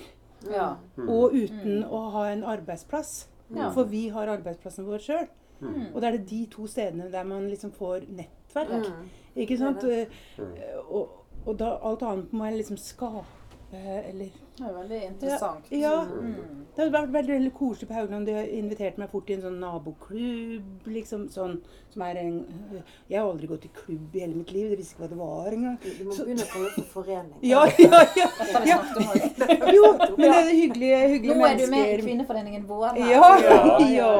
Ja. Mm. Og uten Mm. å ha en arbeidsplass. Ja. For vi har arbeidsplassen vår sjøl. Mm. Og da er det de to stedene der man liksom får nettverk. Mm. Ikke sant? Det Mm. Eh, Og, og da alt annet må jeg liksom skape. Eller Det er veldig interessant. Ja. Mm. Det hadde vært veldig, veldig koselig på Haugland. De har invitert meg fort i en sånn naboklubb, liksom. Sånn, som er en Jeg har aldri gått i klubb i hele mitt liv. Jeg visste ikke hva det var engang. Du må begynne å kalle det for forening. Ja, ja, ja. Har ja. (laughs) Jo, men det er hyggelige, hyggelige mennesker. Nå er du med i. Kvinneforeningen vår. her. Ja, Ja, ja.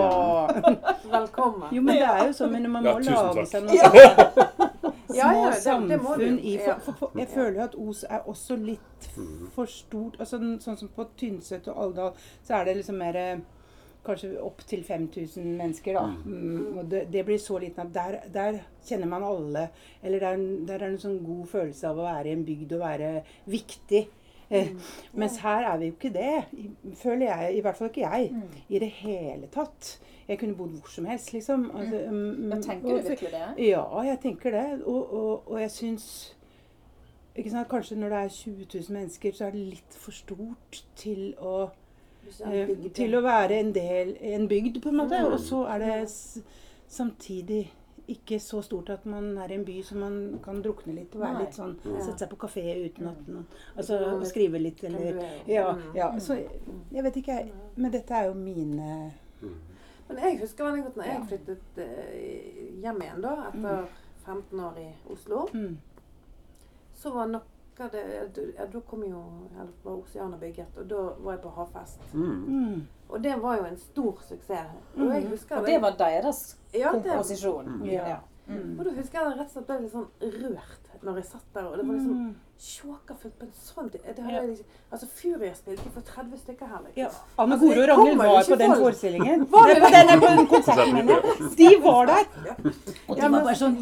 (laughs) Velkommen. Jo, men det er jo sånn, men man Ja, må lage seg noe (laughs) sånne Ja, små ja, det- det du. samfunn i for, for, for, Jeg føler jo at Os er også litt for stort. Altså, sånn som på Tynset og Alvdal, så er det liksom mer eh, Kanskje opp til 5000 mennesker, da. Mm, og det, det blir så liten at der, der kjenner man alle. Eller det er, der er en sånn god følelse av å være i en bygd og være viktig. Eh, Mens her er vi jo ikke det, føler jeg. I hvert fall ikke jeg. Mm. I det hele tatt. Jeg kunne bodd hvor som helst, liksom. Altså, um, tenker du virkelig det? ja, jeg tenker det. Og, og, og jeg syns Kanskje når det er 20 000 mennesker, så er det litt for stort til å, eh, til å være en del en bygd, på en måte. Og så er det samtidig ikke så stort at man er i en by som man kan drukne litt og være Nei. litt sånn. Sette seg på kafé uten at noen Altså skrive litt eller Ja. Mm. ja så jeg vet ikke, jeg. Men dette er jo mine Men jeg husker veldig godt når jeg flyttet eh, hjem igjen da, etter 15 år i Oslo. mm, Så var noe av det ja, Da kom jo eller var Oceana bygget, og da var jeg på havfest. Mm. mm, Og det var jo en stor suksess. Og jeg husker Og det var deres ja, det, komposisjon. Ja. Ja. Og da husker jeg rett og slett ble litt sånn rørt når jeg satt der. Og det var liksom mm. sjåkafullt på en sånn det hadde Ja. jeg liksom, Altså Furia spilte ikke for 30 stykker her. liksom. Ja, Anne Altså, Goro det og Ragnhild var på den forestillingen. Var det på det? den, på den konserten. De var der. Og de Ja, var bare sånn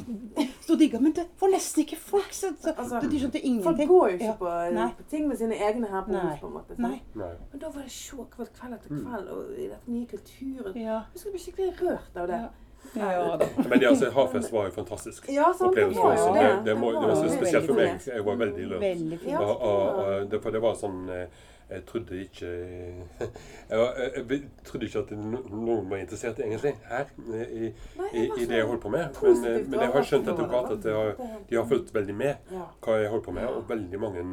Sto og digga. Men det var nesten ikke folk. Så, så, Altså, de skjønte Folk går jo ikke på, Nei. på ting med sine egne her på Nei. Os, på en måte. Så. Nei. Nei. Men da var det sjåk kveld etter kveld, og i den nye kulturen. Ja. Jeg skulle bli skikkelig rørt av det. Ja. Ja. Men det, altså, Havfest var jo fantastisk Ja, sant, det opplevelse. var for jo oss. det. Det, det, må, det var så spesielt for meg. Jeg var veldig rørt. Veldig fint. Og, og, og det, for det var sånn eh, Jeg trodde ikke (laughs) Jeg, var- jeg, jeg trodde ikke at noen var interessert egentlig her i, i, i, i det jeg holdt på med. Men, eh, men jeg har skjønt etter hvert at har, de har fulgt veldig med hva jeg holdt på med, og veldig mange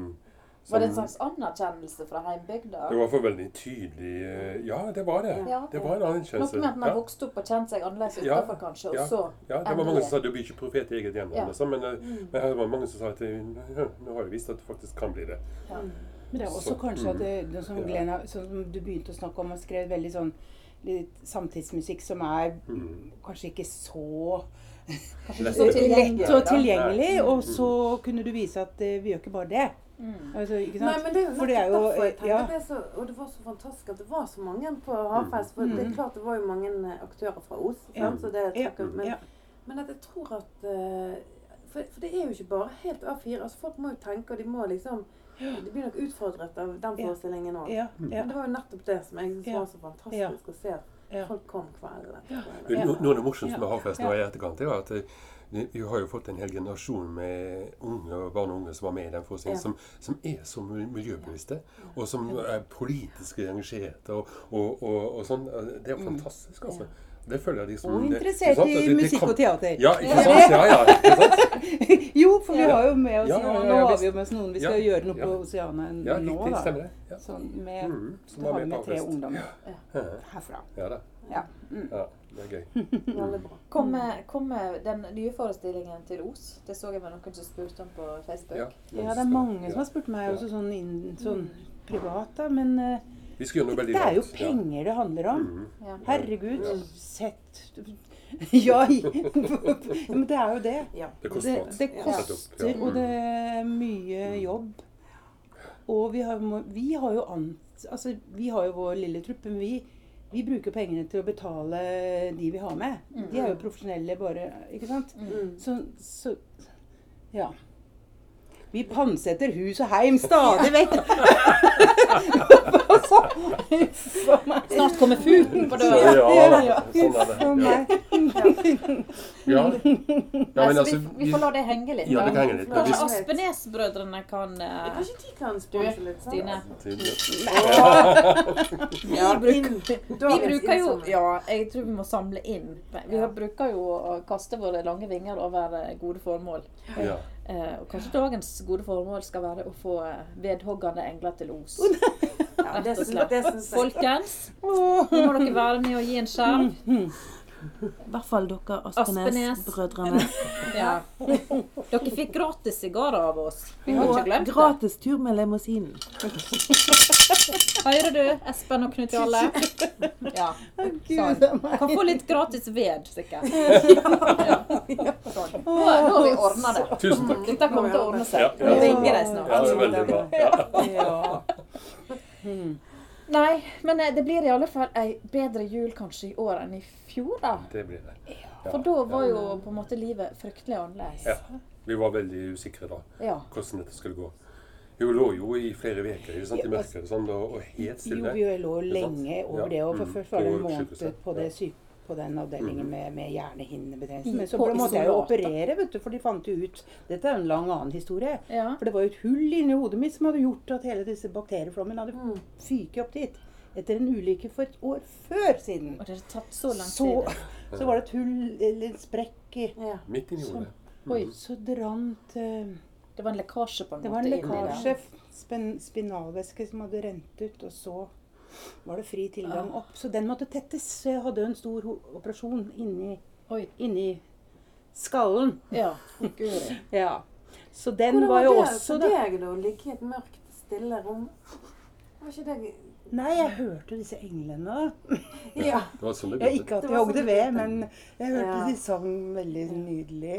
Var det en som- slags anerkjennelse fra heimbygda? Det var for veldig tydelig eh, Ja, det var det. Ja. Det var en anerkjennelse. Noe med at man Ja. vokste opp og kjente seg annerledes Ja. utenfor, kanskje, og Ja. så Ja, det var mange som sa du blir ikke profet i eget hjem. Ja. Liksom, men, eh, Mm. men det var mange som sa at eh, nå har jeg visst at det faktisk kan bli det. Ja. Men det er også Så, kanskje at mm. det, det som sånn som du begynte å snakke om, og skrev veldig sånn litt samtidsmusikk som er Mm. kanskje ikke så (laughs) lett og tilgjengelig, og så kunne du vise at vi gjør ikke bare det. Mm. Altså, ikke Nei, men det er jo For det er jo, derfor jeg tenker ja. det er så, Og det var så fantastisk at det var så mange på Havfest. For det er Mm. klart det var jo mange eh, aktører fra Os. Ja. Sant? Så det Ja. men, Ja. men at jeg tror at eh, for, for det er jo ikke bare helt A4. altså Folk må jo tenke, og de må liksom De blir nok utfordret av den forestillingen òg. Ja, ja, Men det var jo nettopp det som jeg syntes Ja. var så fantastisk å se. Folk kom kvelden etter noe av det morsomste med Ja. Havfest nå i etterkant, er jo at eh, vi har jo fått en hel generasjon med unge og barn og unge som var med i den forestillingen, Ja. som, som er så mil- miljøbevisste, og som er politisk engasjerte og, og, og, og sånn. Det er jo fantastisk, altså. Det føler jeg liksom Og interessert det, i det- det musikk og teater. Ja, ikke sant? Ja, ja. Ikke sant? (laughs) Jo, for vi har jo med oss Ja, ja, ja, Nå har vi jo med oss noen vi skal Ja, gjøre noe ja. på Oceana Ja, nå, riktig. da. Stemmer det. Ja. Sånn med, Mm, da har vi med tre ungdommer Ja, herfra. ja da. Ja. Mm. Ja, det er gøy. (laughs) Kommer, kom den nye forestillingen til Os? Det så jeg med noen som spurte om på Facebook. Ja, Ja, det er mange som har spurt meg også sånn, inn, sånn privat, da. Men eh, Vi skal gjøre noe veldig det er jo penger det handler om. Ja. Herregud, Ja. sett (laughs) Ja, ja, men det er jo det. Ja. Det Det, koster det koster, Ja. og det er mye jobb. Og vi har, vi har jo annet Altså, vi har jo vår lille truppe, men vi, vi bruker pengene til å betale de vi har med. De er jo profesjonelle bare, ikke sant? Mm. Så, så Ja. Vi pantsetter hus og heim stadig vekk. (laughs) Snart kommer futen på døra. ja, ja. sånn er det. Ja. Ja, men altså, vi, vi får la det henge litt. Ja, det kan henge litt. Kanskje Aspenes-brødrene kan eh, Kanskje de kan sponse litt? Stine. Ja, (laughs) Vi bruker jo. Ja, jeg tror vi må samle inn. Vi har- bruker jo å kaste våre lange vinger over eh, gode formål. ja. Eh, og kanskje dagens gode formål skal være å få eh, vedhoggende engler til Os. (laughs) Ja, det det. Folkens, (laughs) nå må dere være med og gi en skjerv. I hvert fall dere Aspenes. Aspenes-brødrene. Ja. Dere fikk gratis sigarer av oss. Vi har ikke glemt det. gratis tur med limousinen. Hører du, Espen og Knut Jarle? Ja. Sånn. Kan få litt gratis ved, sikkert. Ja. Sånn. Nå, nå har vi ordna det. Tusen takk. Dette kommer til å ordne seg. Vi ringer deg snart. Ja, det er veldig bra. Ja. Ja. Nei, men eh, det blir i alle fall ei bedre jul kanskje i år enn i fjor, da. Det blir det. For da var jo på en måte livet fryktelig annerledes. Ja. Vi var veldig usikre da, Ja. hvordan dette skulle gå. Hun lå jo i flere uker i mørket sånn, og, og helt Jo, stille. vi lå sant? lenge over Ja. det. Og for Mm. først var det en På måned på, det Ja. På den avdelingen med, med hjernehinnebetennelse. Men så på måtte jeg jo operere, vet du, for de fant jo ut Dette er jo en lang annen historie. Ja. For det var jo et hull inni hodet mitt som hadde gjort at hele disse bakterieflommene hadde Mm. fyket opp dit. Etter en ulykke for et år før siden. Og det har tatt så lang Så, tid. (laughs) så var det et hull, eller en sprekk i Ja. Midt inni hodet. Oi, Så drant uh, det var en lekkasje på en måte? Det var en lekkasje, spen, spinalvæske, som hadde rent ut, og så var det fri tilgang ja. opp. Så den måtte tettes. Så jeg hadde jo en stor operasjon inni, inni skallen. Ja. (laughs) Ja. Så den Hvordan var jo det også for deg, da? Å ligge i et mørkt, stille rom? Var ikke det Nei, jeg hørte disse englene, da. (laughs) Ja. (laughs) Det var sånn det Ja, ikke at de jeg hogde sånn ved, men jeg hørte Ja. de sang veldig nydelig.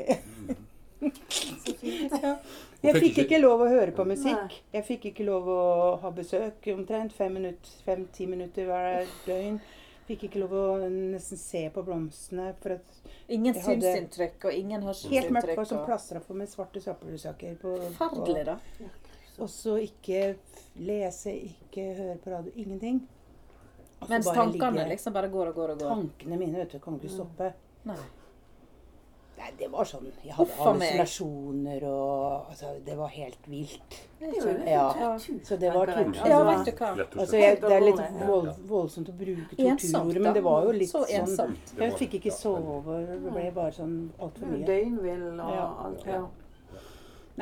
Så fint. Ja. Jeg fikk ikke- lov å høre på musikk. Jeg fikk ikke lov å ha besøk omtrent fem minutter, fem-ti minutter hver døgn. Fikk ikke lov å nesten se på blomstene. For at Ingen synsinntrykk og ingen helt mørkt hørselsinntrykk. var som plastra på med svarte søppelsaker. på- Forferdelig, da. Og så ikke lese, ikke høre på radio. Ingenting. Også Mens tankene ligge- liksom bare går og går og går. Tankene mine vet du, kan ikke stoppe. Nei. Nei, det var sånn Jeg hadde hallusinasjoner og altså, Det var helt vilt. Ja. Så det var tortur. Ja, vet du hva. Altså, jeg, det er litt vold, voldsomt å bruke torturordet, men det var jo litt Så sånn Jeg fikk ikke sove. Det ble bare sånn altfor mye. Døgnvill og alt. Ja.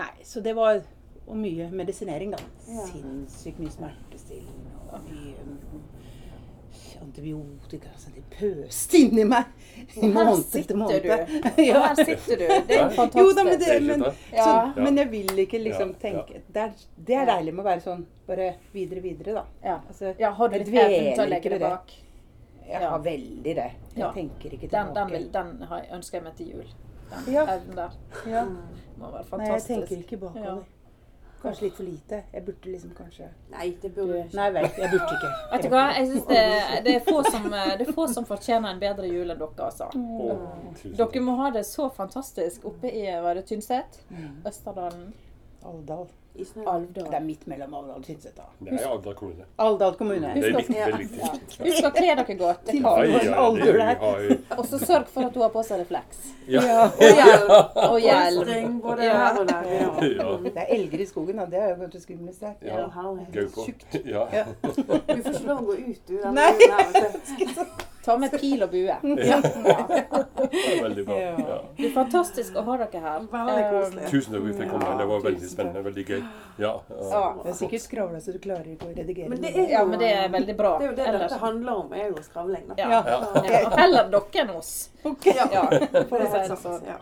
Nei, så det var Og mye medisinering, da. Sinnssykt mye smertestillende og mye mm, antibiotika. som de pøste inni meg i måned etter sitter måned. du. Og Ja. her sitter du. Det er jo fantastisk. Jo da, men fantastisk. det, men. Ja. så, men jeg vil ikke liksom Ja, ja. tenke Det er, det er deilig med å være sånn bare videre, videre, da. Altså, ja, har du evnen til å legge det bak? Jeg har veldig det. Jeg Ja. tenker ikke Den, tilbake. den, den, den har, ønsker jeg meg til jul. Den Ja. evnen der ja. må være Nei, jeg tenker ikke bakover. Kanskje litt for lite. Jeg burde liksom kanskje Nei, det burde du ikke. Nei vel, jeg burde ikke. Vet du hva, jeg synes det, det, er få som, det er få som fortjener en bedre jul enn dere, altså. Å, Dere må ha det så fantastisk oppe i var det Tynset, Mm. Østerdalen, Alvdal. Det er midt mellom Alvdal og Tynset. Det er Alvdal kommune. Aldal kommune. Det er Husk viktig. Ja. veldig viktig. Husk å kle dere godt. Det Til- kan. Ja, ja, det der. Og så sørg for at hun har på seg refleks. Ja. Og hjelm. Og hjelm. Ja. der. Ja. Ja. Det er elger i skogen, da. Det er jo kanskje skumleste. Ja. Ja, herlig. Gaupe. Ja. Ja. Du får ikke lov å gå ut, du. Nei. Ta med pil og bue. (laughs) Ja. Det Veldig bra. Ja. Ja. Det er fantastisk å ha dere her. Veldig koselig. Tusen takk for at vi fikk komme. Det var veldig spennende. Veldig gøy. Ja. Ja. Det er sikkert skravla så du klarer ikke å redigere Men det er Ja, men det er veldig bra. Det er jo det Ellers- dette handler om, er jo skravling. Ja. Ja. Ja, Heller dere enn oss. (laughs) Ja, si sant, sånn. ja.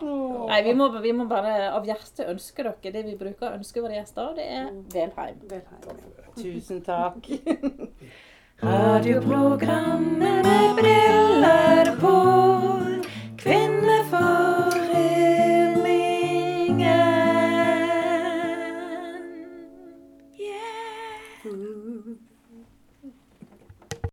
Nei, vi må, vi må bare av hjertet ønske dere det vi bruker å ønske våre gjester, og det er velheim. Velheim. Tusen takk. (laughs) Radioprogrammet med briller på. Kvinneforening.